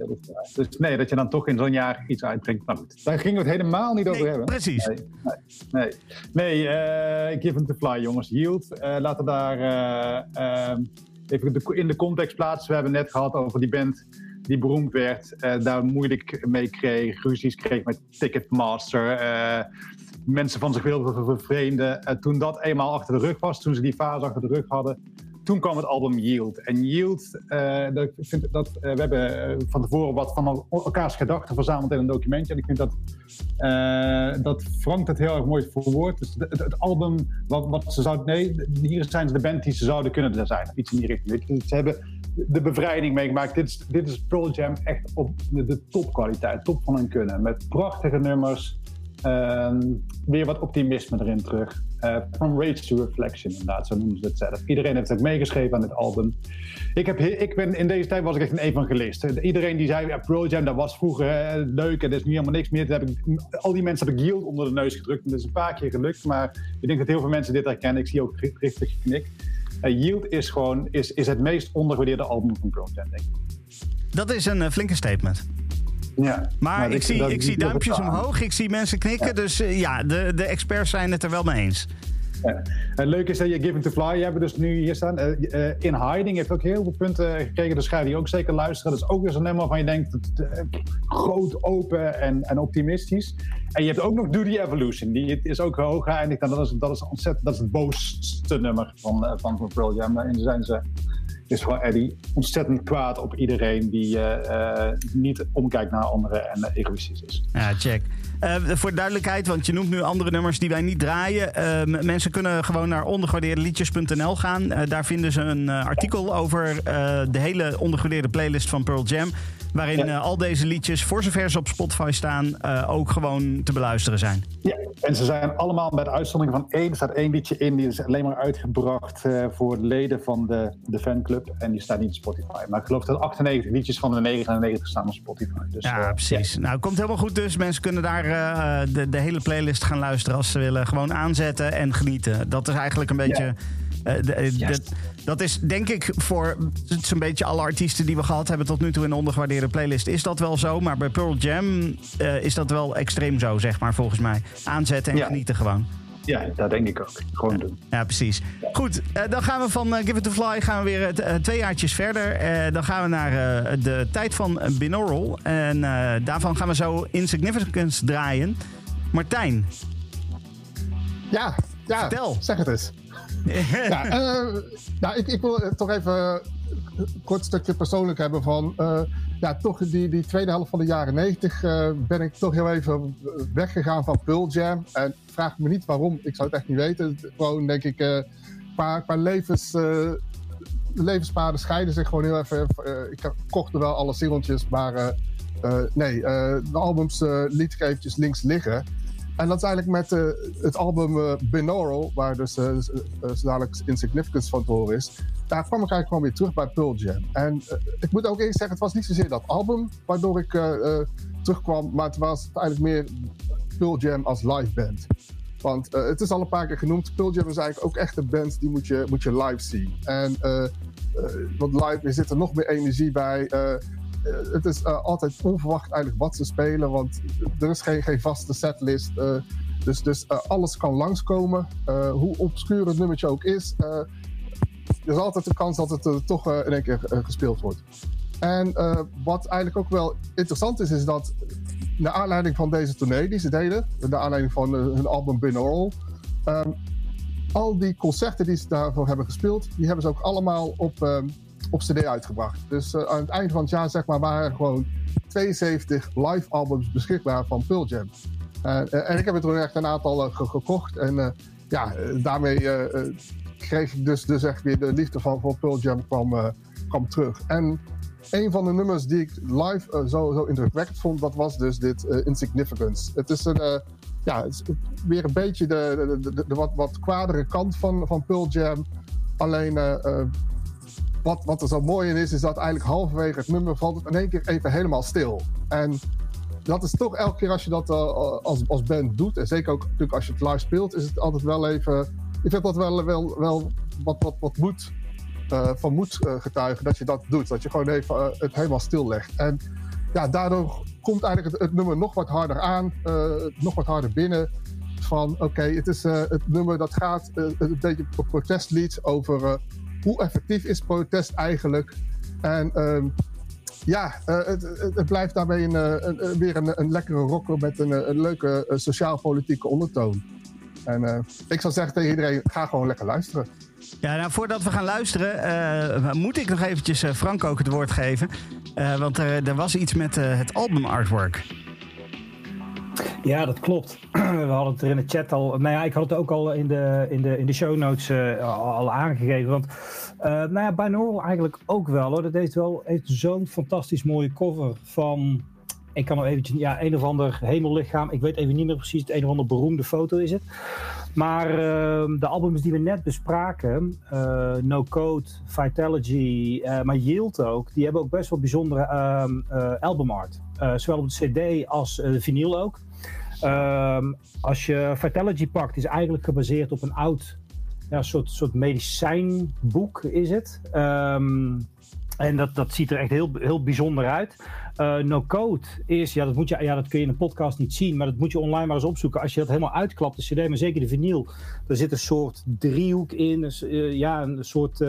Dus nee, dat je dan toch in zo'n jaar iets uitbrengt. Maar goed, daar gingen we het helemaal niet over Nee, hebben. precies. Nee, nee, nee. nee eh, Give Him The Fly, jongens. Yield. Eh, laten we daar even in de context plaatsen. We hebben net gehad over die band die beroemd werd. eh, daar moeilijk mee kreeg. Ruzies kreeg met Ticketmaster. eh, mensen van zich wilden vervreemden. Eh, toen dat eenmaal achter de rug was, toen ze die fase achter de rug hadden... toen kwam het album Yield. En Yield, dat, vind dat, we hebben van tevoren wat van el- elkaars gedachten verzameld in een documentje. En ik vind dat, dat Frank dat heel erg mooi verwoordt. Dus het, album, wat, wat ze zouden, nee, hier zijn ze de band die ze zouden kunnen zijn. Iets in die richting. Ze hebben de bevrijding meegemaakt. Dit is, dit is Pearl Jam echt op de, topkwaliteit, top van hun kunnen. Met prachtige nummers. Ehm, weer wat optimisme erin terug. Eh, from Rage to Reflection, inderdaad, zo noemen ze het zelf. Iedereen heeft het meegeschreven aan dit album. Ik, heb, he- ik ben, in deze tijd was ik echt een evangelist. Iedereen die zei, ja, Pearl Jam, dat was vroeger eh, leuk en er is nu helemaal niks meer. Toen heb ik, al die mensen heb ik Yield onder de neus gedrukt. En dat is een paar keer gelukt, maar ik denk dat heel veel mensen dit herkennen. Ik zie ook ri- richtig geknik. Eh, Yield is gewoon is, is het meest ondergewaardeerde album van Pearl Jam, denk ik. Dat is een eh, flinke statement. Ja. Maar ik, zie, ik zie duimpjes omhoog, ik zie mensen knikken. Dus eh, ja, de, de experts zijn het er wel mee eens. En leuk is dat je Given to Fly, je hebt dus nu hier staan. eh, eh, In Hiding heeft ook heel veel punten gekregen, dus ga je die ook zeker luisteren. Dat is ook weer zo'n nummer waarvan je denkt, eh, groot, open en, en optimistisch. En je hebt ook nog Do The Evolution, die is ook hoog geëindigd. En dat is, dat is ontzettend, dat is het boosste nummer van, eh, van, van Pearl Jam. En zijn ze is gewoon Eddie ontzettend kwaad op iedereen die eh, eh, niet omkijkt naar anderen en eh, egoïstisch is. Ja, check. Eh, voor duidelijkheid, want je noemt nu andere nummers die wij niet draaien. Eh, mensen kunnen gewoon naar ondergewaardeerdeliedjes.nl gaan. Eh, daar vinden ze een artikel over de hele ondergewaardeerde playlist van Pearl Jam. Waarin Ja. eh, al deze liedjes, voor zover ze op Spotify staan, eh, ook gewoon te beluisteren zijn. Ja, en ze zijn allemaal met uitzondering van één. Er staat één liedje in, die is alleen maar uitgebracht eh, voor de leden van de, de fanclub. En die staat niet op Spotify. Maar ik geloof dat 98 liedjes van de 99 staan op Spotify. Dus, Ja, precies. Nou, komt helemaal goed dus. Mensen kunnen daar de, de hele playlist gaan luisteren als ze willen. Gewoon aanzetten en genieten. Dat is eigenlijk een beetje... de- eh, dat, dat is denk ik voor zo'n beetje alle artiesten die we gehad hebben tot nu toe in de ondergewaardeerde playlist. Is dat wel zo? Maar bij Pearl Jam eh, is dat wel extreem zo, zeg maar, volgens mij. Aanzetten en Ja. genieten gewoon. ja, dat denk ik ook. Gewoon doen. Ja, precies. Goed, eh, dan gaan we van eh, Give It To Fly gaan we weer eh, twee jaartjes verder. Eh, dan gaan we naar eh, de tijd van Binaural. En eh, daarvan gaan we zo Insignificance draaien. Martijn, Ja, ja. Vertel. Zeg het eens. ja, nou, ik, ik wil toch even een kort stukje persoonlijk hebben van... eh, ja, toch die, die tweede helft van de jaren 90 eh, ben ik toch heel even weggegaan van Pearl. En vraag me niet waarom, ik zou het echt niet weten. Gewoon denk ik, eh qua, qua levens... de levenspaden scheiden zich gewoon heel even. ik kocht er wel alle singeltjes, maar nee, de albums liet ik eventjes links liggen. En dat is eigenlijk met eh, het album Binaural, waar dus dadelijk Insignificance van te is. Daar kwam ik eigenlijk gewoon weer terug bij Pearl Jam. En ik moet ook eerst zeggen, het was niet zozeer dat album waardoor ik terugkwam, maar het was eigenlijk meer Pearl Jam als live band. Want het is al een paar keer genoemd, Pearl Jam is eigenlijk ook echt een band die moet je, moet je live zien. En want live zit er nog meer energie bij. Eh, het is eh, altijd onverwacht eigenlijk wat ze spelen, want er is geen, geen vaste setlist. eh, dus dus alles kan langskomen, hoe obscuur het nummertje ook is. er is altijd de kans dat het toch in één keer gespeeld wordt. En wat eigenlijk ook wel interessant is, is dat naar aanleiding van deze tournee die ze deden, naar aanleiding van hun album Binaural, ehm, al die concerten die ze daarvoor hebben gespeeld, die hebben ze ook allemaal op, ehm, op CD uitgebracht. Dus eh, aan het eind van het jaar zeg maar, waren er gewoon 72 live albums beschikbaar van Pearl Jam. Eh, eh, en ik heb er toen echt een aantal ge- gekocht. En ja, daarmee kreeg ik dus, dus echt weer de liefde van, voor Pearl Jam kwam, kwam terug. En een van de nummers die ik live zo, zo indrukwekkend vond, dat was dus dit Insignificance. Het is een, ja, weer een beetje de, de, wat, wat kwadere kant van, van Pearl. Alleen wat, wat er zo mooi in is, is dat eigenlijk halverwege het nummer valt het in één keer even helemaal stil. En dat is toch elke keer als je dat eh, als, als band doet, en zeker ook natuurlijk als je het live speelt, is het altijd wel even. Ik vind dat wel, wel, wel wat, wat, wat moed, eh, van moed eh, getuigen dat je dat doet. Dat je gewoon even het helemaal stillegt. En ja, daardoor komt eigenlijk het, nummer nog wat harder aan, nog wat harder binnen. Van oké, het is het nummer dat gaat een beetje een protestlied over hoe effectief is protest eigenlijk. En ehm, ja, eh, het, het, blijft daarbij eh, een, weer een, een lekkere rocker met een, eh, leuke sociaal-politieke ondertoon. En ik zou zeggen tegen iedereen, ga gewoon lekker luisteren. Ja, nou, voordat we gaan luisteren, moet ik nog eventjes Frank ook het woord geven. Want er, er was iets met het album artwork. Ja, dat klopt. We hadden het er in de chat al. Nou ja, ik had het ook al in de, in de, in de show notes eh, al, aangegeven. Want eh nou ja, Binaural eigenlijk ook wel hoor. Dat heeft wel heeft zo'n fantastisch mooie cover van. Ik kan nog eventjes. Ja, een of ander hemellichaam. Ik weet even niet meer precies. Het een of ander beroemde foto is het. Maar ehm, de albums die we net bespraken, eh, No Code, Vitality, eh, maar Yield ook, die hebben ook best wel bijzondere ehm eh, albumart. Zowel op de CD als vinyl ook. Ehm, als je Vitality pakt, is eigenlijk gebaseerd op een oud ja, soort, soort medicijnboek is het. En dat, dat ziet er echt heel, heel bijzonder uit. Eh, no Code is, ja dat, moet je, ja, dat kun je in een podcast niet zien, maar dat moet je online maar eens opzoeken. Als je dat helemaal uitklapt, de CD, maar zeker de vinyl, er zit een soort driehoek in. Dus, eh, ja, een soort, eh,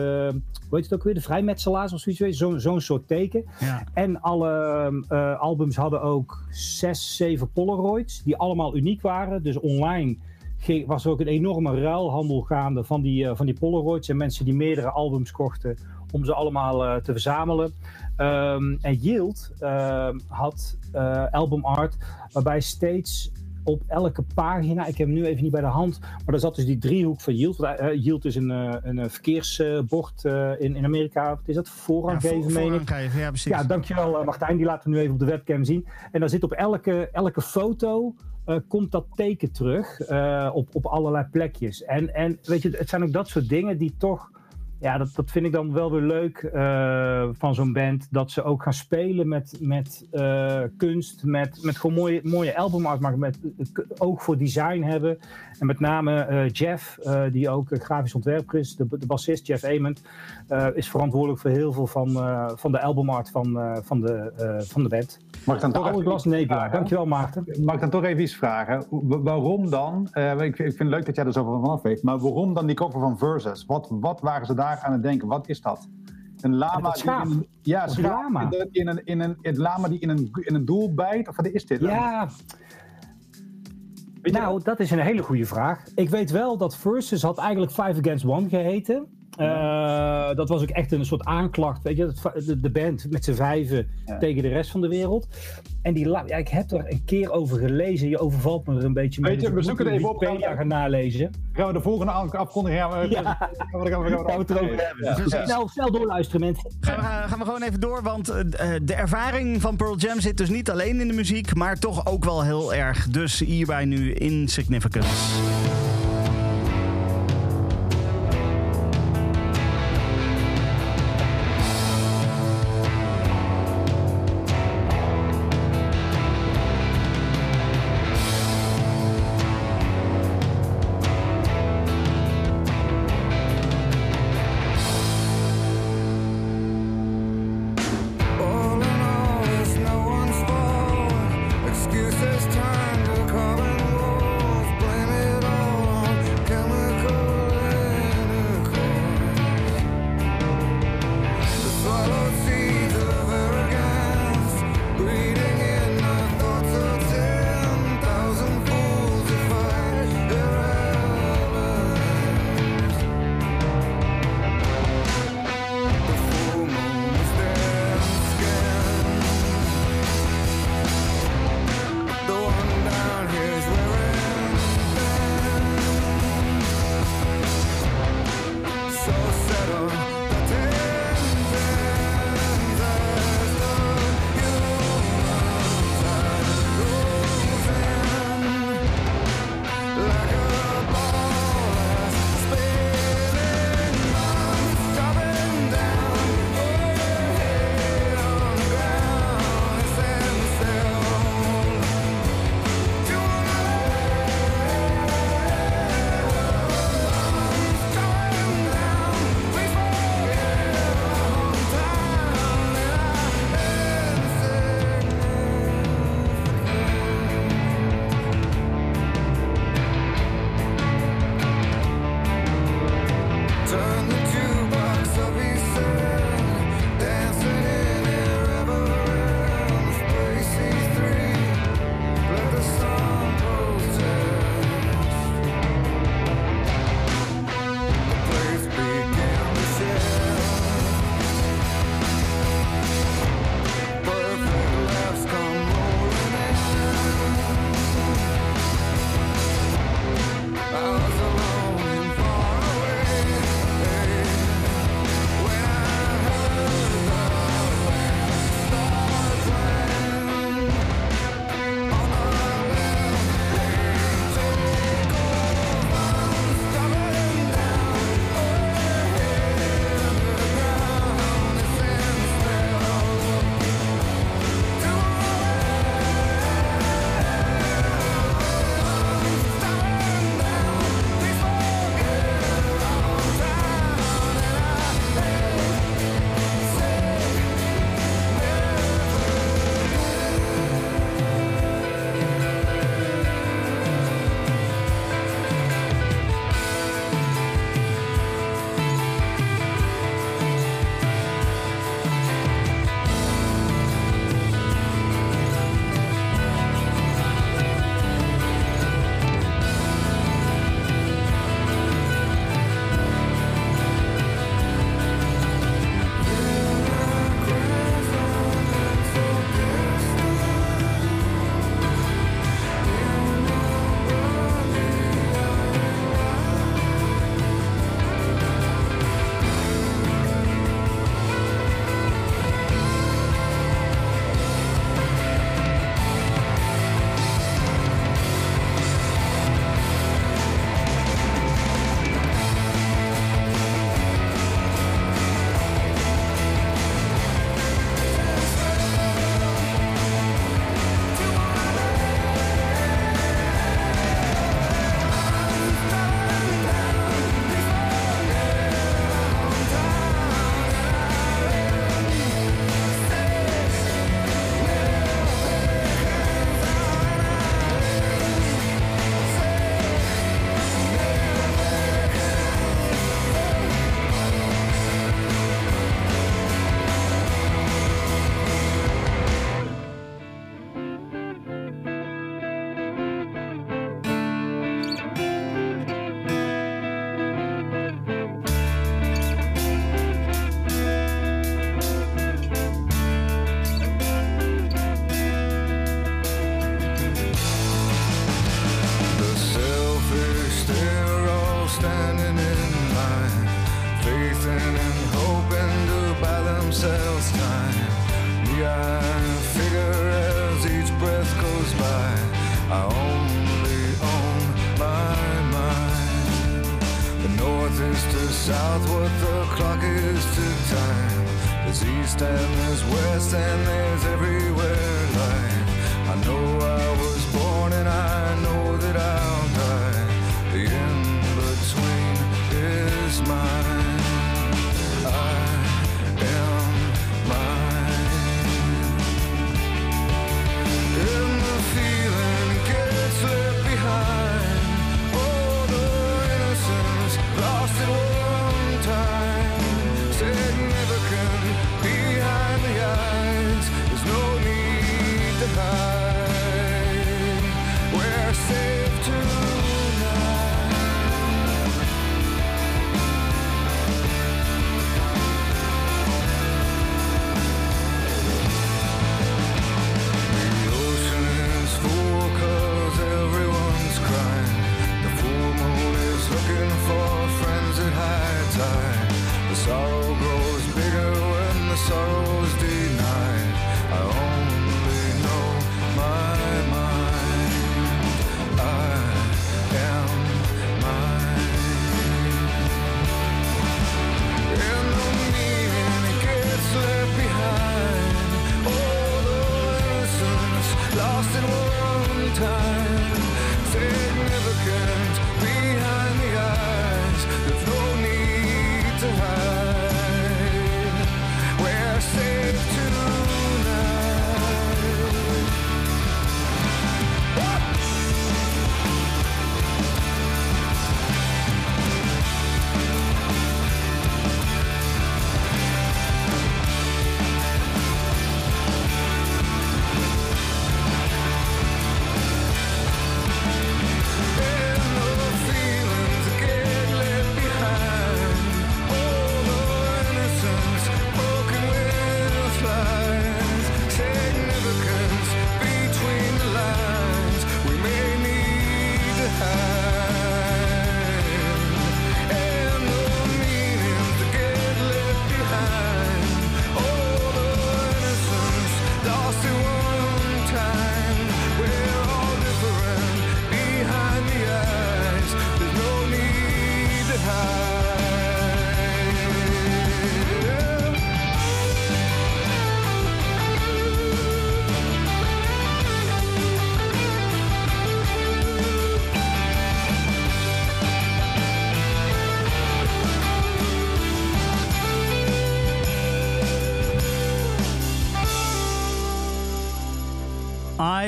hoe heet het ook weer, de vrijmetselaars of zoiets, zo'n zo'n soort teken. Ja. En alle eh, albums hadden ook zes, zeven Polaroids, die allemaal uniek waren. Dus online was er ook een enorme ruilhandel gaande van die, eh, van die Polaroids. En mensen die meerdere albums kochten om ze allemaal eh, te verzamelen. Ehm, en Yield ehm, had eh, album art waarbij steeds op elke pagina, ik heb hem nu even niet bij de hand, maar daar zat dus die driehoek van Yield. Want, eh, Yield is een, eh, een verkeersbord in, in Amerika. Wat is dat? Voorrang Ja, geven, meen ik. ja, precies. Ja, dankjewel Martijn. Die laten we nu even op de webcam zien. En dan zit op elke, elke foto komt dat teken terug op, op allerlei plekjes. En, en weet je, het zijn ook dat soort dingen die toch... Ja, dat, dat vind ik dan wel weer leuk eh, van zo'n band. Dat ze ook gaan spelen met, met eh, kunst. Met, met gewoon mooie, mooie albumart maken. Met eh, oog voor design hebben. En met name Jeff, die ook grafisch ontwerper is. De, de bassist Jeff Ament. is verantwoordelijk voor heel veel van, van de albumart van, van, de, van de band. Mag ik dan toch iets Nebula. Dankjewel Maarten. Mag ik dan toch even iets vragen? Wa- Waarom dan? ik, ik vind het leuk dat jij er zoveel van af weet. Maar waarom dan die cover van Versus? Wat, wat waren ze daar aan het denken? Wat is dat? Een lama die in een, ja, lama. in een, in een, een lama die in een, in een doel bijt? Of wat is dit? Ja. Nou, dat is een hele goede vraag. Ik weet wel dat Versus had eigenlijk Five Against One geheten. Eh, dat was ook echt een soort aanklacht, weet je, de, band met z'n vijven Ja. tegen de rest van de wereld. En die, ja, ik heb er een keer over gelezen, je overvalt me er een beetje mee. Weet je, dus we zoeken het even op. Wikipedia gaan nalezen. Gaan we de volgende af- afkondiging gaan we, Ja. gaan we, gaan we, gaan we, Gaan we het erover hebben. Ja. Precies. Snel, snel doorluisteren mensen. Gaan we, gaan we gewoon even door, want eh, de ervaring van Pearl Jam zit dus niet alleen in de muziek, maar toch ook wel heel erg. Dus hierbij nu Insignificance.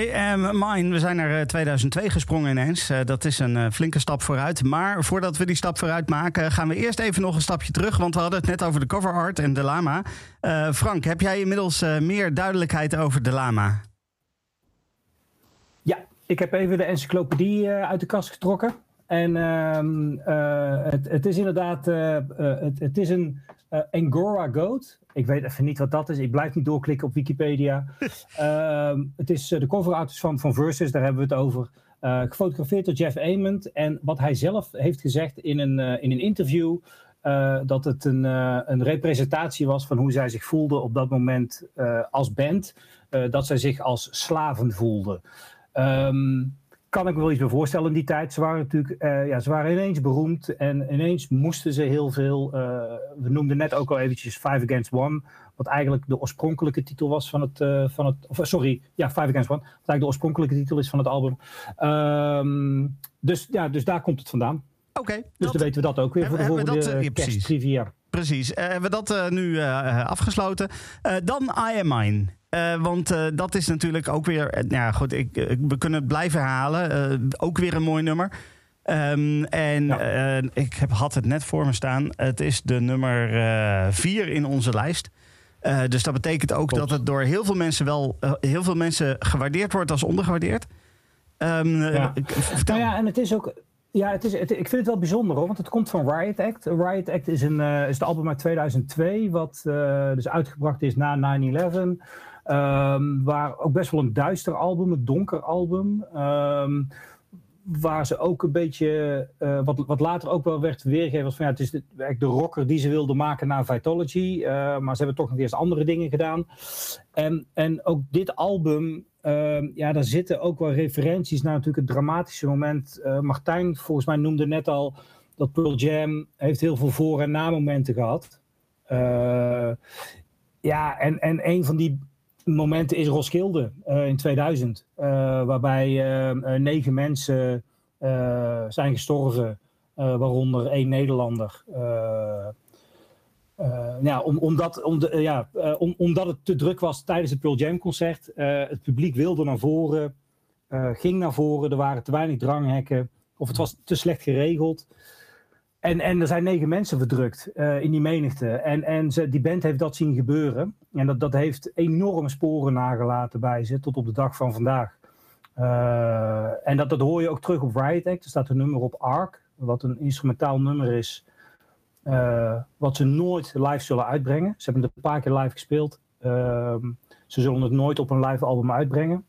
Am mine. We zijn naar eh, 2002 gesprongen ineens. Eh, dat is een eh, flinke stap vooruit. Maar voordat we die stap vooruit maken, gaan we eerst even nog een stapje terug. Want we hadden het net over de cover art en de lama. Eh, Frank, heb jij inmiddels eh, meer duidelijkheid over de lama? Ja, ik heb even de encyclopedie eh, uit de kast getrokken. En ehm, eh, het, het is inderdaad, eh, eh, het, het is een eh, Angora goat. Ik weet even niet wat dat is. Ik blijf niet doorklikken op Wikipedia. Ehm, het is eh, de cover art is van, van Versus, daar hebben we het over. Eh, gefotografeerd door Jeff Ament. En wat hij zelf heeft gezegd in een, in een interview... dat het een, een representatie was van hoe zij zich voelden op dat moment als band. Dat zij zich als slaven voelden. Ehm, kan ik me wel iets bij voorstellen in die tijd. Ze waren natuurlijk eh, ja, ze waren ineens beroemd en ineens moesten ze heel veel. eh, we noemden net ook al eventjes Five Against One, wat eigenlijk de oorspronkelijke titel was van het. eh, van het of, sorry, ja, Five Against One, wat eigenlijk de oorspronkelijke titel is van het album. Ehm, dus, ja, dus daar komt het vandaan. Oké, Dus dat- dan weten we dat ook weer voor de volgende ja, precies. Precies. Hebben we dat nu afgesloten? Dan I Am Mine. Eh, want eh, dat is natuurlijk ook weer... eh, nou ja, goed, ik, ik- we kunnen het blijven herhalen. Eh, ook weer een mooi nummer. Ehm, en Ja. eh, ik heb, had het net voor me staan. Het is de nummer eh, vier in onze lijst. Eh, dus dat betekent ook Klopt. dat het door heel veel mensen wel... heel veel mensen gewaardeerd wordt als ondergewaardeerd. Ehm, eh, Ja. vertel. Nou ja, en het is ook. Ja, het is, het, ik vind het wel bijzonder hoor, want het komt van Riot Act. Riot Act is, een, is het album uit 2002, wat eh, dus uitgebracht is na 9-11. Ehm, waar ook best wel een duister album, een donker album. Ehm, waar ze ook een beetje, eh, wat, wat later ook wel werd weergegeven, was van ja, het is de, de rocker die ze wilden maken naar Vitology. eh, maar ze hebben toch nog eerst andere dingen gedaan. En, en ook dit album, eh, ja, daar zitten ook wel referenties naar natuurlijk het dramatische moment. Eh, Martijn, volgens mij noemde net al dat Pearl Jam heeft heel veel voor- en na-momenten gehad. Eh, ja, en, en een van die momenten is Roskilde eh, in 2000. eh, waarbij eh, eh, negen mensen eh, zijn gestorven, waaronder één Nederlander. Ja, om, omdat, om ja, om, omdat het te druk was tijdens het Pearl Jam concert. het publiek wilde naar voren, ging naar voren. Er waren te weinig dranghekken. Of het was te slecht geregeld. En, en er zijn negen mensen verdrukt eh, in die menigte. En, en ze, die band heeft dat zien gebeuren. En dat, dat heeft enorme sporen nagelaten bij ze tot op de dag van vandaag. Eh, en dat, dat hoor je ook terug op Riot Act. Er staat een nummer op Ark, wat een instrumentaal nummer is. eh, wat ze nooit live zullen uitbrengen. Ze hebben het een paar keer live gespeeld. Ehm, ze zullen het nooit op een live album uitbrengen.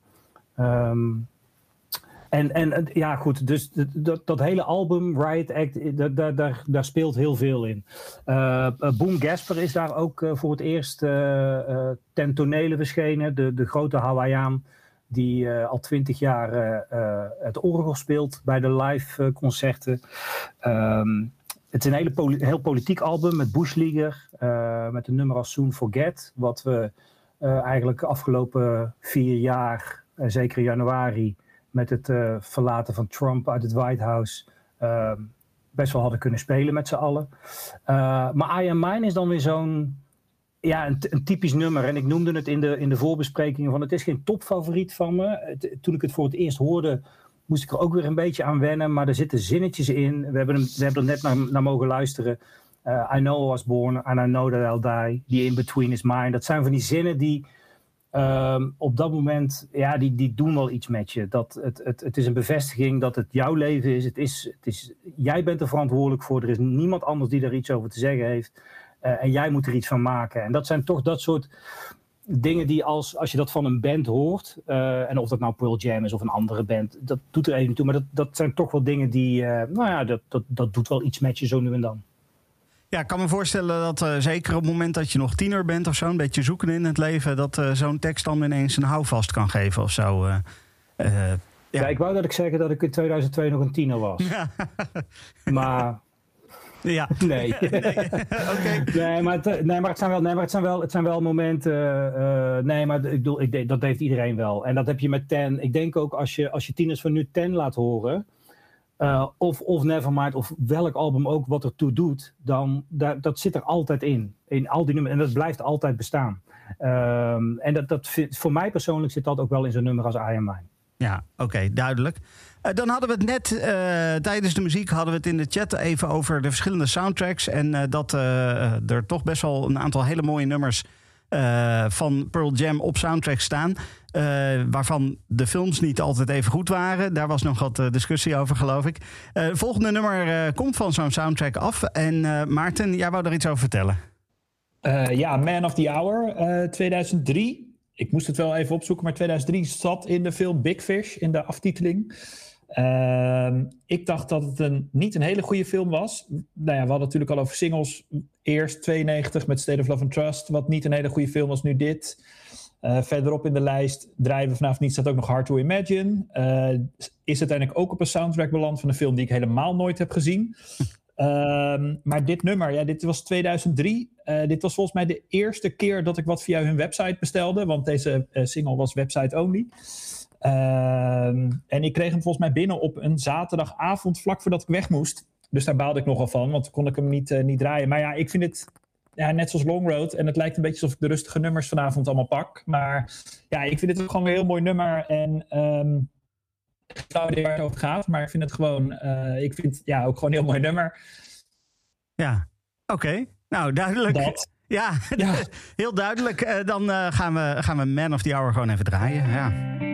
Ehm, en, en ja, goed, dus dat, dat, hele album, Riot Act, eh, daar, daar, daar, speelt heel veel in. Eh, Boom Gasper is daar ook voor het eerst eh, ten tonele verschenen. De, de grote Hawaiiaan die al twintig jaar het orgel speelt bij de live concerten. Ehm, het is een hele heel politiek album met Bushleaguer, eh met een nummer als Soon Forget, wat we eigenlijk de afgelopen vier jaar, zeker januari, met het eh, verlaten van Trump uit het White House, eh, best wel hadden kunnen spelen met z'n allen. Eh, maar I Am Mine is dan weer zo'n ja, een, een typisch nummer. En ik noemde het in de, in de voorbesprekingen van het is geen topfavoriet van me. Toen ik het voor het eerst hoorde, moest ik er ook weer een beetje aan wennen. Maar er zitten zinnetjes in. We hebben, hem, we hebben er net naar, naar mogen luisteren. Eh, I know I was born and I know that I'll die. The in-between is mine. Dat zijn van die zinnen die ehm, op dat moment, ja, die, die doen wel iets met je. Dat het, het, het is een bevestiging dat het jouw leven is. Het is, het is. Jij bent er verantwoordelijk voor. Er is niemand anders die er iets over te zeggen heeft. Eh, en jij moet er iets van maken. En dat zijn toch dat soort dingen die als, als je dat van een band hoort, eh, en of dat nou Pearl Jam is of een andere band, dat doet er even toe. Maar dat, dat zijn toch wel dingen die, eh, nou ja, dat, dat, dat doet wel iets met je zo nu en dan. Ja, ik kan me voorstellen dat eh, zeker op het moment dat je nog tiener bent of zo, een beetje zoeken in het leven, dat eh, zo'n tekst dan ineens een houvast kan geven of zo. eh. Eh, Ja. ik wou dat ik zeggen dat ik in 2002 nog een tiener was. Maar ja. nee. nee, maar het, nee, maar het zijn wel, nee, maar het zijn wel, het zijn wel momenten. nee, maar ik bedoel, ik, dat heeft iedereen wel. En dat heb je met Ten. Ik denk ook als je, als je tieners van nu Ten laat horen. Eh, of, of Nevermind, of welk album ook wat ertoe doet, dan dat, zit er altijd in. In al die nummers. En dat blijft altijd bestaan. Ehm, en dat, dat voor mij persoonlijk zit dat ook wel in zo'n nummer als I Am Mine. Ja, oké, duidelijk. Eh, dan hadden we het net eh, tijdens de muziek hadden we het in de chat even over de verschillende soundtracks. En dat er toch best wel een aantal hele mooie nummers van Pearl Jam op soundtrack staan. Eh, waarvan de films niet altijd even goed waren. Daar was nog wat eh, discussie over, geloof ik. Het volgende nummer komt van zo'n soundtrack af. En Maarten, jij wou er iets over vertellen. Ja, Man of the Hour, eh, 2003. Ik moest het wel even opzoeken, maar 2003 zat in de film Big Fish in de aftiteling. Ehm, ik dacht dat het een, niet een hele goede film was. Nou ja, we hadden natuurlijk al over singles. Eerst 92 met State of Love and Trust, wat niet een hele goede film was, nu dit. Eh, verderop in de lijst draaien we vanavond niet, staat ook nog Hard to Imagine. Eh, is uiteindelijk ook op een soundtrack beland van een film die ik helemaal nooit heb gezien. Ehm, maar dit nummer, ja, dit was 2003. Eh, dit was volgens mij de eerste keer dat ik wat via hun website bestelde. Want deze single was website only. Ehm, en ik kreeg hem volgens mij binnen op een zaterdagavond vlak voordat ik weg moest. Dus daar baalde ik nogal van, want kon ik hem niet, niet draaien. Maar ja, ik vind het ja, net zoals Long Road. En het lijkt een beetje alsof ik de rustige nummers vanavond allemaal pak. Maar ja, ik vind het ook gewoon weer een heel mooi nummer. En ehm ik weet niet waar het over gaat, maar ik vind het gewoon, eh, ik vind ja, ook gewoon een heel mooi nummer. Ja, oké. Nou, duidelijk. Dat. Ja, heel duidelijk. Eh, dan eh, gaan, we, gaan we Man of the Hour gewoon even draaien. Ja.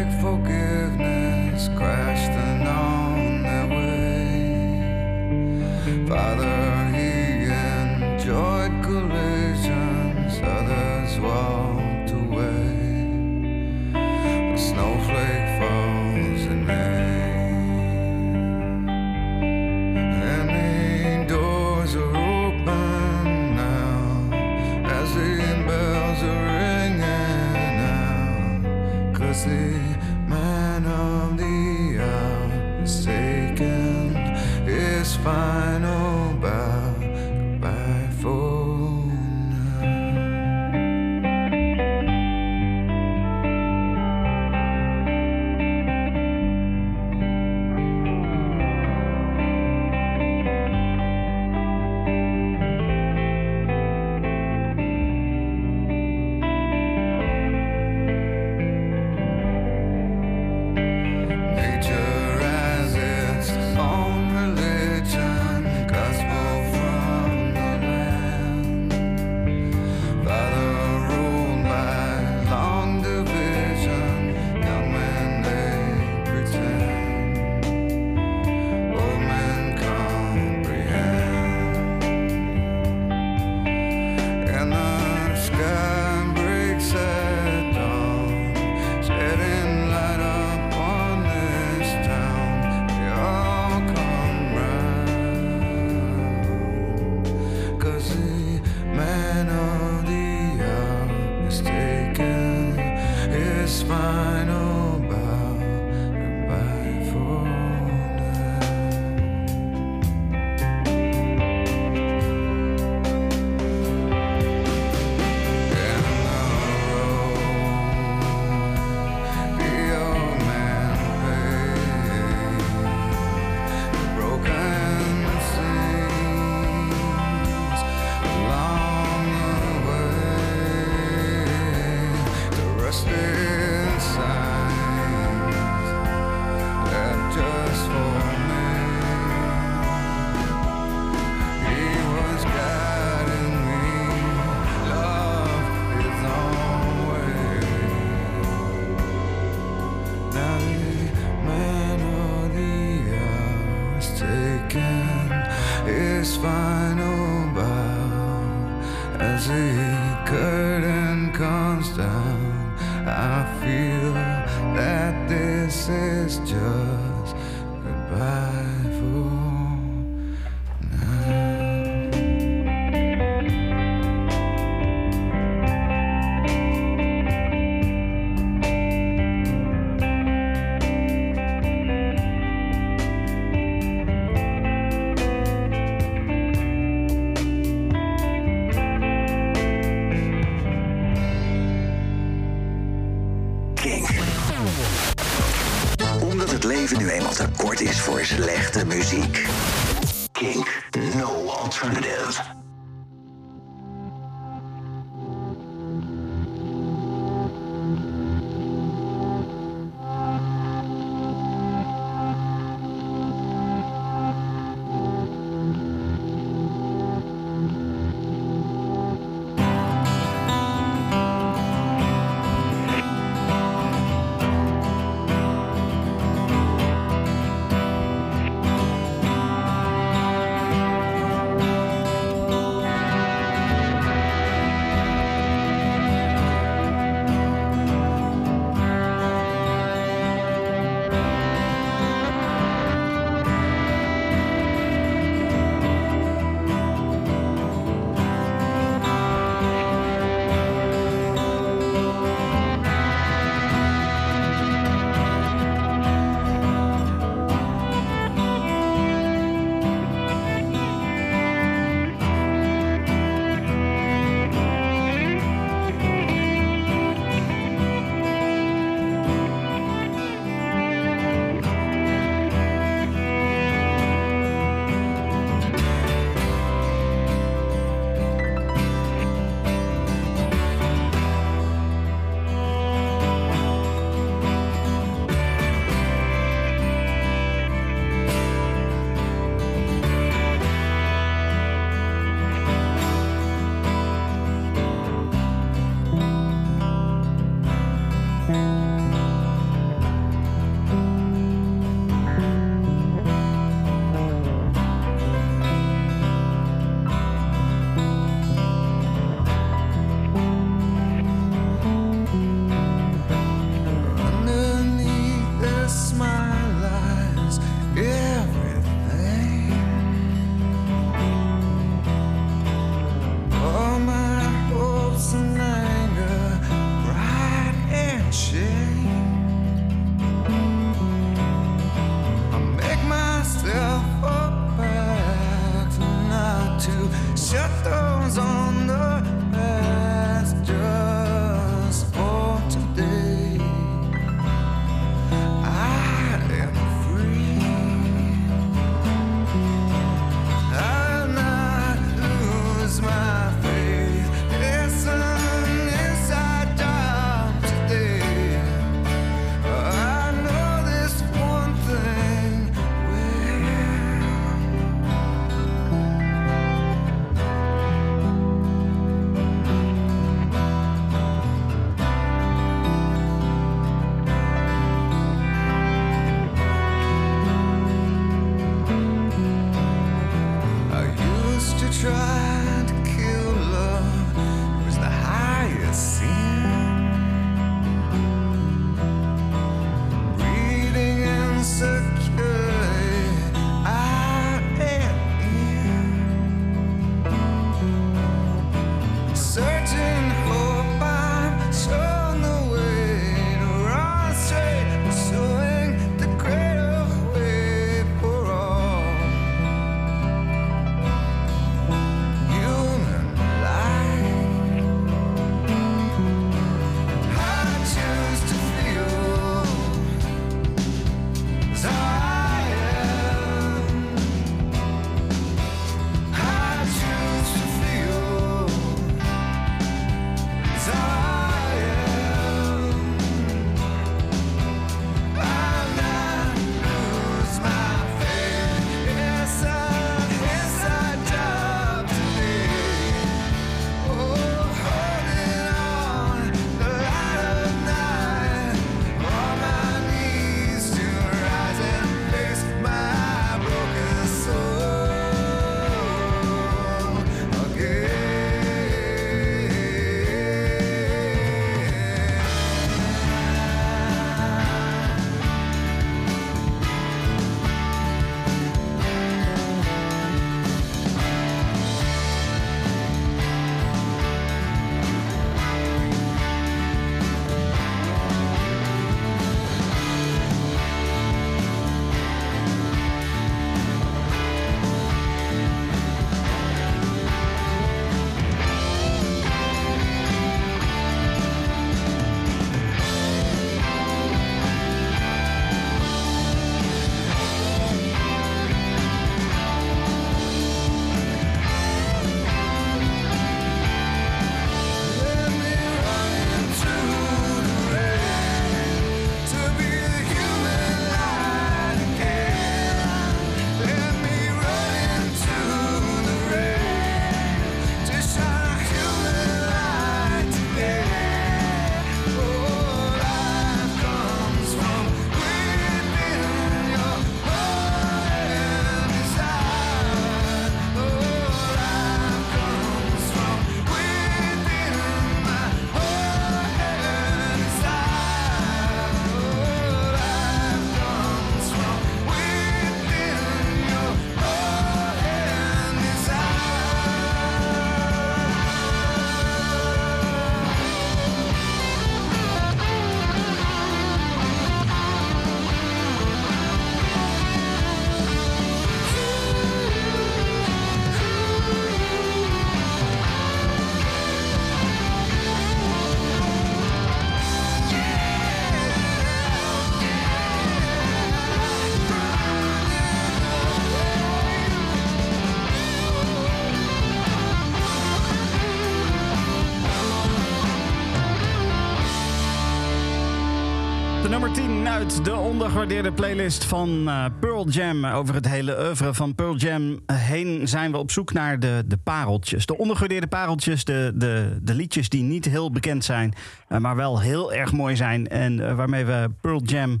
Uit de ondergewaardeerde playlist van eh, Pearl Jam. Over het hele oeuvre van Pearl Jam heen zijn we op zoek naar de, de pareltjes. De ondergewaardeerde pareltjes, de, de, de liedjes die niet heel bekend zijn, eh, maar wel heel erg mooi zijn. En eh, waarmee we Pearl Jam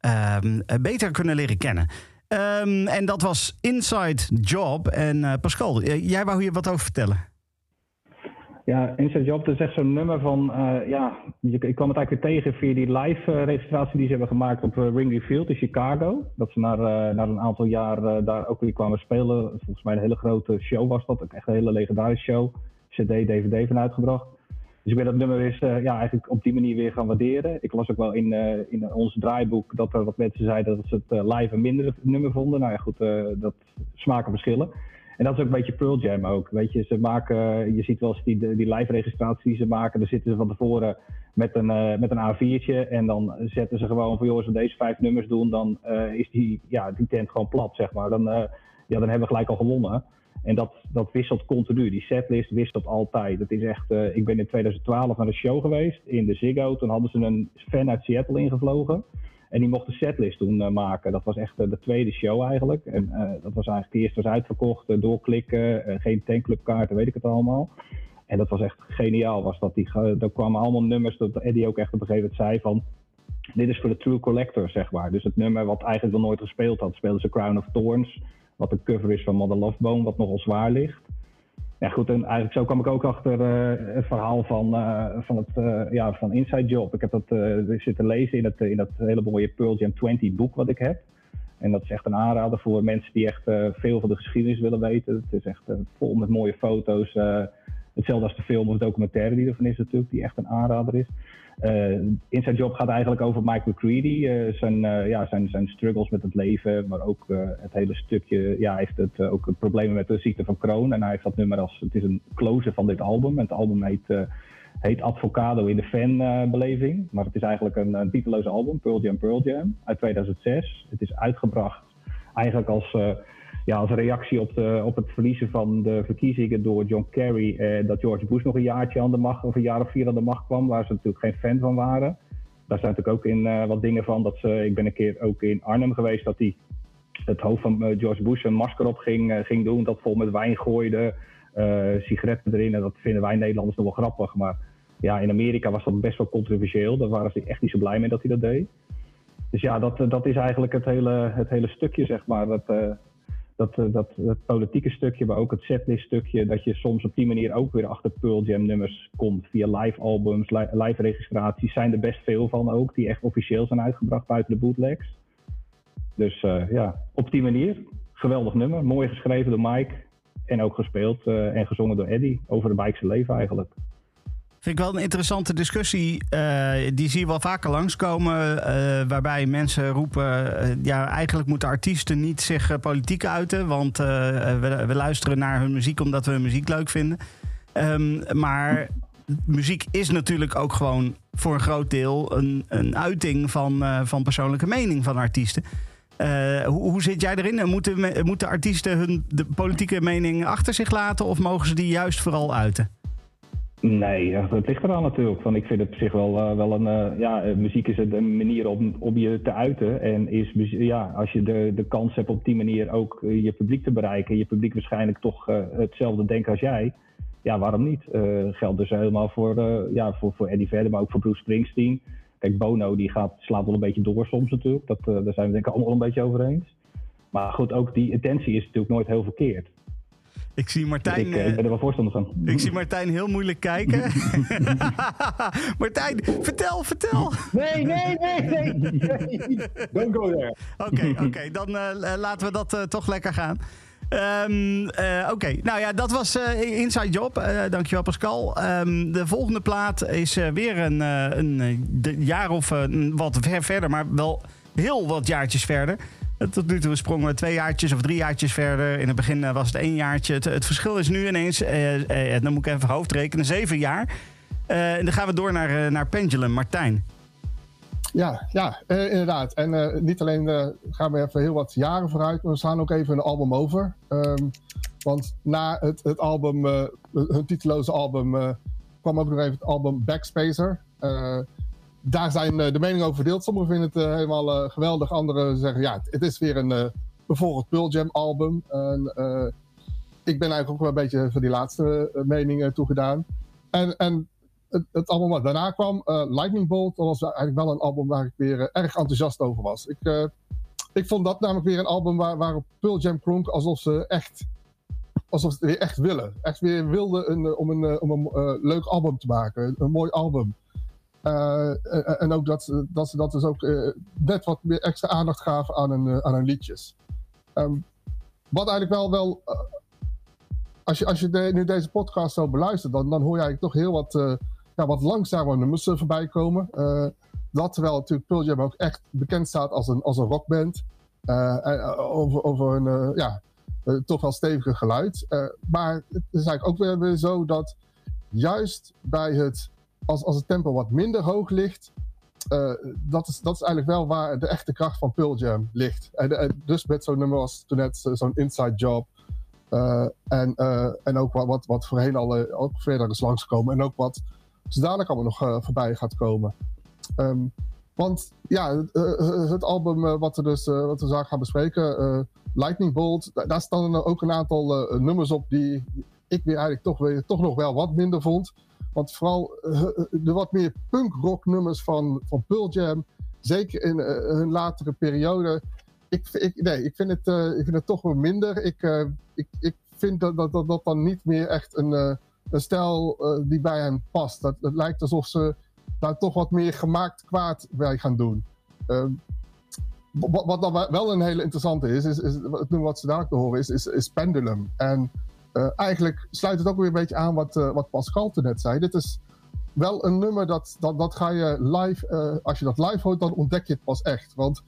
ehm, eh, beter kunnen leren kennen. Ehm, en dat was Inside Job. En Pascal, jij wou hier wat over vertellen. Ja, Inside Job, dat is echt zo'n nummer van, eh, ja, je- ik kwam het eigenlijk weer tegen via die live eh, registratie die ze hebben gemaakt op eh, Wrigley Field in Chicago. Dat ze na, een aantal jaar daar ook weer kwamen spelen. Volgens mij een hele grote show was dat, echt een hele legendarische show. CD, DVD van uitgebracht. Dus ik ben dat nummer eens ja, eigenlijk op die manier weer gaan waarderen. Ik las ook wel in, in ons draaiboek dat er wat mensen zeiden dat ze het live een minder nummer vonden. Nou ja, goed, dat smaken verschillen. En dat is ook een beetje Pearl Jam ook. Weet je, ze maken, je ziet wel eens die, die live registraties die ze maken. Daar zitten ze van tevoren met een, eh, met een A4'tje. En dan zetten ze gewoon van, joh, als we deze vijf nummers doen, dan eh, is die, ja, die tent gewoon plat, zeg maar. Dan, eh, ja, dan hebben we gelijk al gewonnen. En dat, dat wisselt continu. Die setlist wisselt altijd. Het is echt, ik ben in 2012 naar een show geweest in de Ziggo. Toen hadden ze een fan uit Seattle ingevlogen. En die mocht de setlist toen eh, maken. Dat was echt eh, de tweede show eigenlijk. En eh, dat was eigenlijk de eerste was uitverkocht. doorklikken, geen tankclubkaarten, weet ik het allemaal. En dat was echt geniaal. Was dat die, er kwamen allemaal nummers dat Eddie ook echt op een gegeven moment zei van... Dit is voor de true collector, zeg maar. Dus het nummer wat eigenlijk nog nooit gespeeld had, speelden ze Crown of Thorns. Wat een cover is van Mother Love Bone, wat nogal zwaar ligt. Ja goed, en eigenlijk zo kwam ik ook achter eh, het verhaal van, eh, van, het, eh, ja, van Inside Job. Ik heb dat zitten lezen in, het, in dat hele mooie Pearl Jam 20 boek wat ik heb. En dat is echt een aanrader voor mensen die echt veel van de geschiedenis willen weten. Het is echt vol met mooie foto's. Hetzelfde als de film of documentaire die ervan is natuurlijk, die echt een aanrader is. Eh, Inside Job gaat eigenlijk over Mike McCready, eh, zijn, eh, ja, zijn, zijn struggles met het leven, maar ook het hele stukje, ja, hij heeft het, ook problemen met de ziekte van Crohn. En hij heeft dat nummer als, het is een close van dit album. En het album heet, heet Advocado in de fanbeleving, maar het is eigenlijk een, een titeloze album, Pearl Jam, Pearl Jam, uit 2006. Het is uitgebracht eigenlijk als... ja, als reactie op, op het verliezen van de verkiezingen door John Kerry, eh, dat George Bush nog een jaartje aan de macht, of een jaar of vier aan de macht kwam, waar ze natuurlijk geen fan van waren. Daar zijn natuurlijk ook in eh, wat dingen van. Dat ze, ik ben een keer ook in Arnhem geweest, dat hij het hoofd van eh, George Bush een masker op ging, eh, ging doen, dat vol met wijn gooide, sigaretten erin. En dat vinden wij Nederlanders nog wel grappig. Maar ja, in Amerika was dat best wel controversieel. Daar waren ze echt niet zo blij mee dat hij dat deed. Dus ja, dat, dat is eigenlijk het hele, het hele stukje, zeg maar. Dat, dat, eh, dat, dat politieke stukje, maar ook het setlist stukje, dat je soms op die manier ook weer achter Pearl Jam nummers komt. Via live albums, li- live registraties zijn er best veel van ook, die echt officieel zijn uitgebracht buiten de bootlegs. Dus eh, ja, op die manier, geweldig nummer, mooi geschreven door Mike en ook gespeeld eh, en gezongen door Eddie over het Bijkse leven eigenlijk. Ik wel een interessante discussie. eh, die zie je wel vaker langskomen. eh waarbij mensen roepen. eh, ja, eigenlijk moeten artiesten niet zich politiek uiten. Want we, we luisteren naar hun muziek omdat we hun muziek leuk vinden. Ehm, maar muziek is natuurlijk ook gewoon voor een groot deel een, een uiting van, van persoonlijke mening van artiesten. Hoe, hoe zit jij erin? Moeten, moeten artiesten hun de politieke mening achter zich laten of mogen ze die juist vooral uiten? Nee, het ligt eraan natuurlijk. Van, ik vind het op zich wel, eh, wel een... eh, ja, eh, muziek is een manier om, om je te uiten. En is, ja, als je de, de kans hebt op die manier ook je publiek te bereiken... je publiek waarschijnlijk toch hetzelfde denkt als jij... Ja, waarom niet? Geldt dus helemaal voor, ja, voor, voor Eddie Vedder, maar ook voor Bruce Springsteen. Kijk, Bono die gaat, slaat wel een beetje door soms natuurlijk. Dat, daar zijn we denk ik allemaal een beetje over eens. Maar goed, ook die intentie is natuurlijk nooit heel verkeerd. Ik zie Martijn. ik, eh, eh, ik ben er wel voorstander van. Ik zie Martijn heel moeilijk kijken. Martijn, vertel, vertel. Nee, nee, nee, nee. nee. Don't go there. Oké, oké, dan eh, laten we dat eh, toch lekker gaan. Ehm, eh, Oké, nou ja, dat was eh, Inside Job. Eh, dankjewel Pascal. Ehm, de volgende plaat is eh, weer een, eh, een de- jaar of eh, wat ver verder, maar wel heel wat jaartjes verder. Eh, Tot nu toe sprongen we twee jaartjes of drie jaartjes verder. In het begin eh, was het één jaartje. Het, verschil is nu ineens, eh, eh, dan moet ik even hoofdrekenen, zeven jaar. En dan gaan we door naar, naar Pendulum. Martijn. Ja, ja eh, inderdaad. En niet alleen gaan we even heel wat jaren vooruit, maar we slaan ook even een album over. Ehm, want na het, het album, hun titeloze album, kwam ook nog even het album Backspacer. Daar zijn eh, de meningen over verdeeld. Sommigen vinden het eh, helemaal eh, geweldig. Anderen zeggen, ja, het, is weer een bijvoorbeeld Pearl Jam album. Ik ben eigenlijk ook wel een beetje voor die laatste meningen toegedaan. En, en het, het album wat daarna kwam, Lightning Bolt, dat was eigenlijk wel een album waar ik weer erg enthousiast over was. Ik, ik vond dat namelijk weer een album waar, waarop Pearl Jam klonk alsof ze echt, alsof ze het weer echt willen. Echt weer wilden een, om een, om een leuk album te maken, een mooi album. Eh, en, en ook dat, ze- dat ze dat dus ook eh, net wat meer extra aandacht gaven aan hun, eh, aan hun liedjes. Ehm, wat eigenlijk wel, wel eh, als je, als je nu deze podcast zo beluistert, dan, dan hoor je eigenlijk toch heel wat, eh ja, wat langzamer nummers eh, voorbij komen. Eh, dat terwijl natuurlijk Pearl Jam ook echt bekend staat als een, als een rockband. Eh, eh, over, over een eh, ja, eh, toch wel stevige geluid. Eh, maar het is eigenlijk ook weer, weer zo dat juist bij het, als, als het tempo wat minder hoog ligt, eh, dat, is, dat is eigenlijk wel waar de echte kracht van Pearl Jam ligt. En, dus met zo'n nummer als toen net zo- zo'n Inside Job. eh, en, eh, en ook wat, wat, voorheen al eh, ook verder is langsgekomen. En ook wat dadelijk allemaal nog eh, voorbij gaat komen. Ehm, want ja, het, eh, album eh, wat we dus eh, wat we zo gaan bespreken, eh, Lightning Bolt, da- daar staan ook een aantal eh, nummers op die ik weer eigenlijk toch, weer, toch nog wel wat minder vond. Want vooral eh, de wat meer punk-rock nummers van, van Pearl Jam, zeker in eh, hun latere periode. Ik, ik, nee, ik vind, het, eh, ik vind het toch wel minder. Ik, eh, ik, ik vind dat dat, dat dat dan niet meer echt een, eh, een stijl eh, die bij hen past. Dat, het lijkt alsof ze daar toch wat meer gemaakt kwaad bij gaan doen. Ehm, wat, wat dan wel een hele interessante is, is, is wat ze dadelijk te horen is, is, is Pendulum. En eh, eigenlijk sluit het ook weer een beetje aan wat, eh, wat Pascal net zei. Dit is wel een nummer dat, dat, dat ga je live, eh, als je dat live hoort, dan ontdek je het pas echt. Want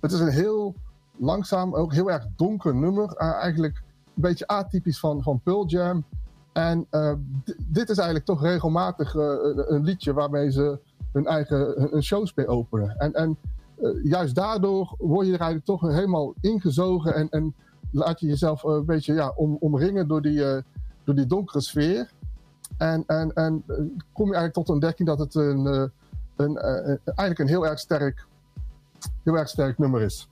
het is een heel langzaam, ook heel erg donker nummer. eh, eigenlijk een beetje atypisch van, van Pearl Jam. En eh, dit is eigenlijk toch regelmatig eh, een, liedje waarmee ze hun eigen hun, shows mee openen. En, en eh, juist daardoor word je er eigenlijk toch helemaal ingezogen en, en laat je jezelf eh, een beetje ja, om, omringen door die, eh, door die donkere sfeer. En, en, en eh, kom je eigenlijk tot de ontdekking dat het een, een, eh, eigenlijk een heel erg sterk, heel erg sterk nummer is.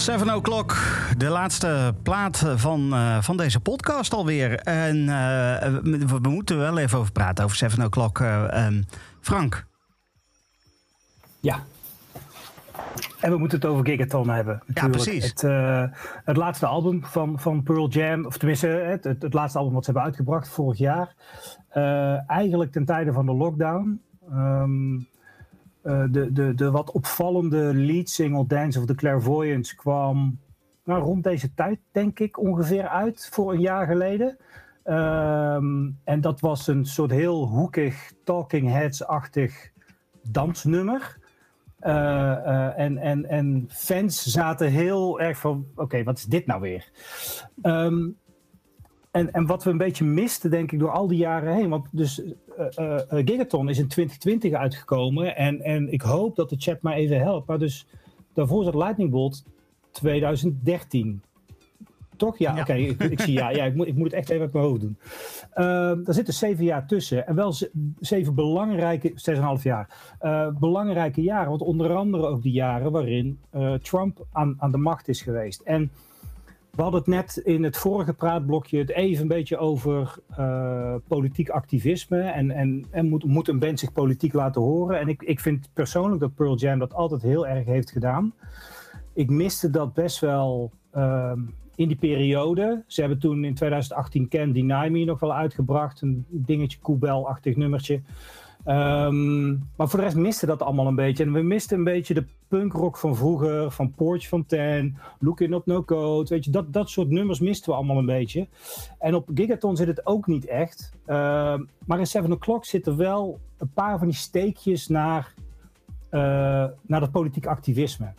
7 o'clock, de laatste plaat van, eh, van deze podcast alweer. En eh, we, we, moeten wel even over praten, over 7 o'clock. Eh, ehm, Frank. Ja. En we moeten het over Gigaton hebben. Natuurlijk. Ja, precies. Het, laatste album van, van Pearl Jam, of tenminste het, het, het laatste album wat ze hebben uitgebracht vorig jaar. eigenlijk ten tijde van de lockdown. Ehm, eh, de, de, de wat opvallende lead single Dance of the Clairvoyants kwam nou, rond deze tijd, denk ik, ongeveer uit voor een jaar geleden. Ehm, en dat was een soort heel hoekig, Talking Heads-achtig dansnummer. Eh, eh, en, en, en fans zaten heel erg van: oké, wat is dit nou weer? Ehm, en, en wat we een beetje misten, denk ik, door al die jaren heen. Want dus eh, eh, eh, Gigaton is in 2020 uitgekomen. En, en ik hoop dat de chat mij even helpt. Maar dus daarvoor zat Lightning Bolt 2013. Toch? Ja, Ja. oké. ik, ik zie ja. ja ik, moet, ik moet het echt even uit mijn hoofd doen. Ehm daar zitten zeven jaar tussen. En wel ze- zeven belangrijke, zes en een half jaar. belangrijke jaren. Want onder andere ook die jaren waarin Trump aan, aan de macht is geweest. En we hadden het net in het vorige praatblokje het even een beetje over eh, politiek activisme. En, en, en moet, moet een band zich politiek laten horen. En ik, ik vind persoonlijk dat Pearl Jam dat altijd heel erg heeft gedaan. Ik miste dat best wel ehm, in die periode. Ze hebben toen in 2018 Can Deny Me nog wel uitgebracht. Een dingetje, Koebel-achtig nummertje. Ehm, maar voor de rest miste dat allemaal een beetje. En we misten een beetje de punkrock van vroeger, van Porch Fontaine, Looking Up No Code. Weet je, dat, dat soort nummers misten we allemaal een beetje. En op Gigaton zit het ook niet echt. Ehm, maar in Seven O'Clock zitten wel een paar van die steekjes naar, eh, naar dat politiek activisme.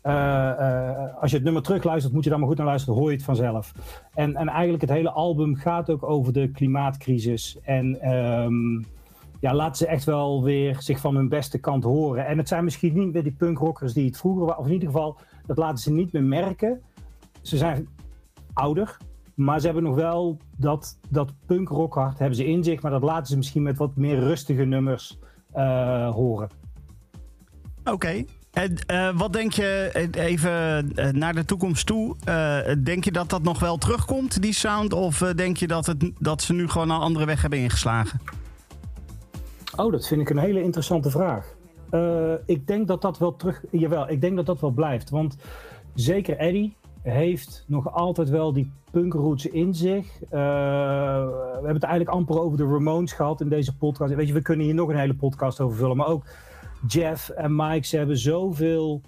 Eh, eh, als je het nummer terugluistert, moet je daar maar goed naar luisteren, hoor je het vanzelf. En, en eigenlijk het hele album gaat ook over de klimaatcrisis. En ehm, ja, laten ze echt wel weer zich van hun beste kant horen. En het zijn misschien niet meer die punkrockers die het vroeger waren, of in ieder geval, dat laten ze niet meer merken. Ze zijn ouder, maar ze hebben nog wel dat, dat punkrockhart hebben ze in zich, maar dat laten ze misschien met wat meer rustige nummers eh, horen. Oké. En eh, wat denk je, eh, even naar de toekomst toe, denk je dat dat nog wel terugkomt, die sound? Of denk je dat, het, dat ze nu gewoon een andere weg hebben ingeslagen? Oh, dat vind ik een hele interessante vraag. Eh, ik denk dat dat wel terug. Jawel, ik denk dat dat wel blijft. Want zeker Eddie heeft nog altijd wel die punkroots in zich. Eh, we hebben het eigenlijk amper over de Ramones gehad in deze podcast. Weet je, we kunnen hier nog een hele podcast over vullen. Maar ook Jeff en Mike, ze hebben zoveel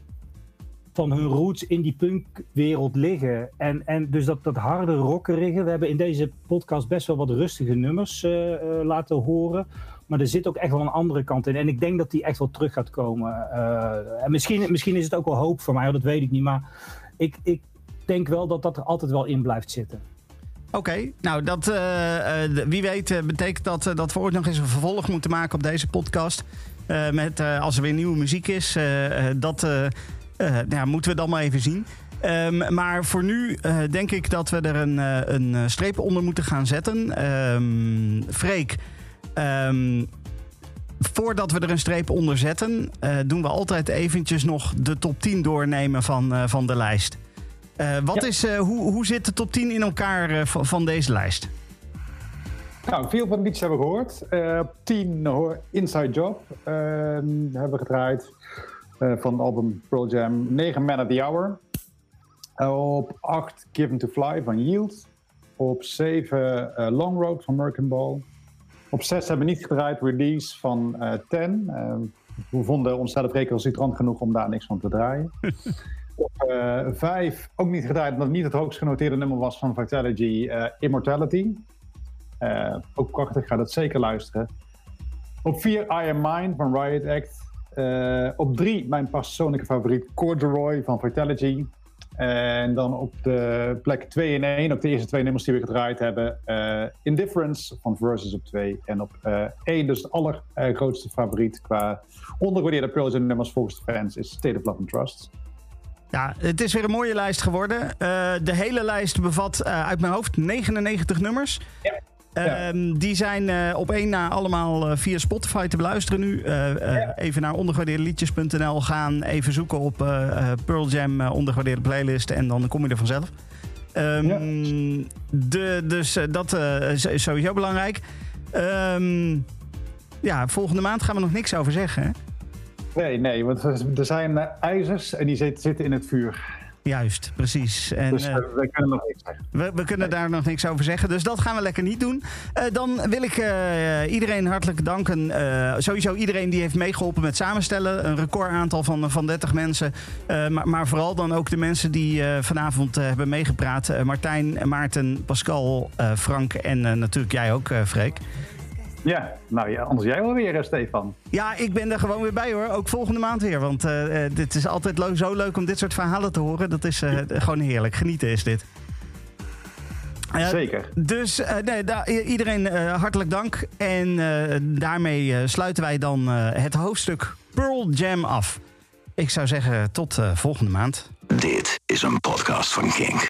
van hun roots in die punkwereld liggen. En, en dus dat, dat harde rockerige. We hebben in deze podcast best wel wat rustige nummers eh, laten horen. Maar er zit ook echt wel een andere kant in. En ik denk dat die echt wel terug gaat komen. Eh, en misschien, misschien is het ook wel hoop voor mij, dat weet ik niet. Maar ik, ik denk wel dat dat er altijd wel in blijft zitten. Oké, nou dat, eh, eh, wie weet betekent dat dat we ooit nog eens een vervolg moeten maken op deze podcast. Met, als er weer nieuwe muziek is, dat nou moeten we dan maar even zien. Ehm, maar voor nu denk ik dat we er een, een streep onder moeten gaan zetten. Ehm Freek, ehm, voordat we er een streep onder zetten, eh, doen we altijd eventjes nog de top 10 doornemen van, eh, van de lijst. Eh, wat Ja. is, hoe, hoe zit de top 10 in elkaar van, van deze lijst? Nou, veel van de liedjes hebben we gehoord. Eh, Op 10 hoor Inside Job eh, hebben we gedraaid van het album Pearl Jam. 9 Man of the Hour. Op 8 Given to Fly van Yield. Op 7 eh, Long Road van Merkin Ball. Op 6 hebben we niet gedraaid Release van eh 10. Eh, we vonden onszelf recalcitrant genoeg om daar niks van te draaien. Op 5 ook niet gedraaid omdat het niet het hoogst genoteerde nummer was van Vitality eh, Immortality. Eh, ook prachtig, ga dat zeker luisteren. Op 4 I Am Mine van Riot Act. Eh, op 3 mijn persoonlijke favoriet Corduroy van Vitality. En dan op de plek 2 en 1, op de eerste twee nummers die we gedraaid hebben, eh, Indifference van Versus op 2. En op 1, dus de allergrootste favoriet qua ondergewaardeerde Pearl Jam nummers volgens de fans, is State of Love and Trust. Ja, het is weer een mooie lijst geworden. Eh, de hele lijst bevat uit mijn hoofd 99 nummers. Ja. Ehm, Die zijn eh, op één na allemaal eh, via Spotify te beluisteren nu. Eh, Even naar ondergewaardeerdeliedjes.nl gaan. Even zoeken op Pearl Jam ondergewaardeerde playlist. En dan kom je er vanzelf. Ehm, de, dus dat is sowieso belangrijk. Ehm, ja, volgende maand gaan we nog niks over zeggen. Hè? Nee, nee, want er zijn ijzers en die zit- zitten in het vuur. Juist, precies. En, Dus eh, eh, we kunnen nog niks zeggen. We, we kunnen daar nog niks over zeggen, dus dat gaan we lekker niet doen. Eh, dan wil ik iedereen hartelijk danken. Sowieso iedereen die heeft meegeholpen met samenstellen. Een recordaantal van, van 30 mensen. Maar, maar vooral dan ook de mensen die vanavond hebben meegepraat. Martijn, Maarten, Pascal, Frank en natuurlijk jij ook, Freek. Ja, nou ja, anders jij wel weer, eh, Stefan. Ja, ik ben er gewoon weer bij hoor. Ook volgende maand weer. Want eh, eh, dit is altijd zo leuk om dit soort verhalen te horen. Dat is eh, gewoon heerlijk. Genieten is dit. Zeker. Dus eh, nee, iedereen hartelijk dank. En eh, daarmee sluiten wij dan eh, het hoofdstuk Pearl Jam af. Ik zou zeggen tot eh, volgende maand. Dit is een podcast van Kink.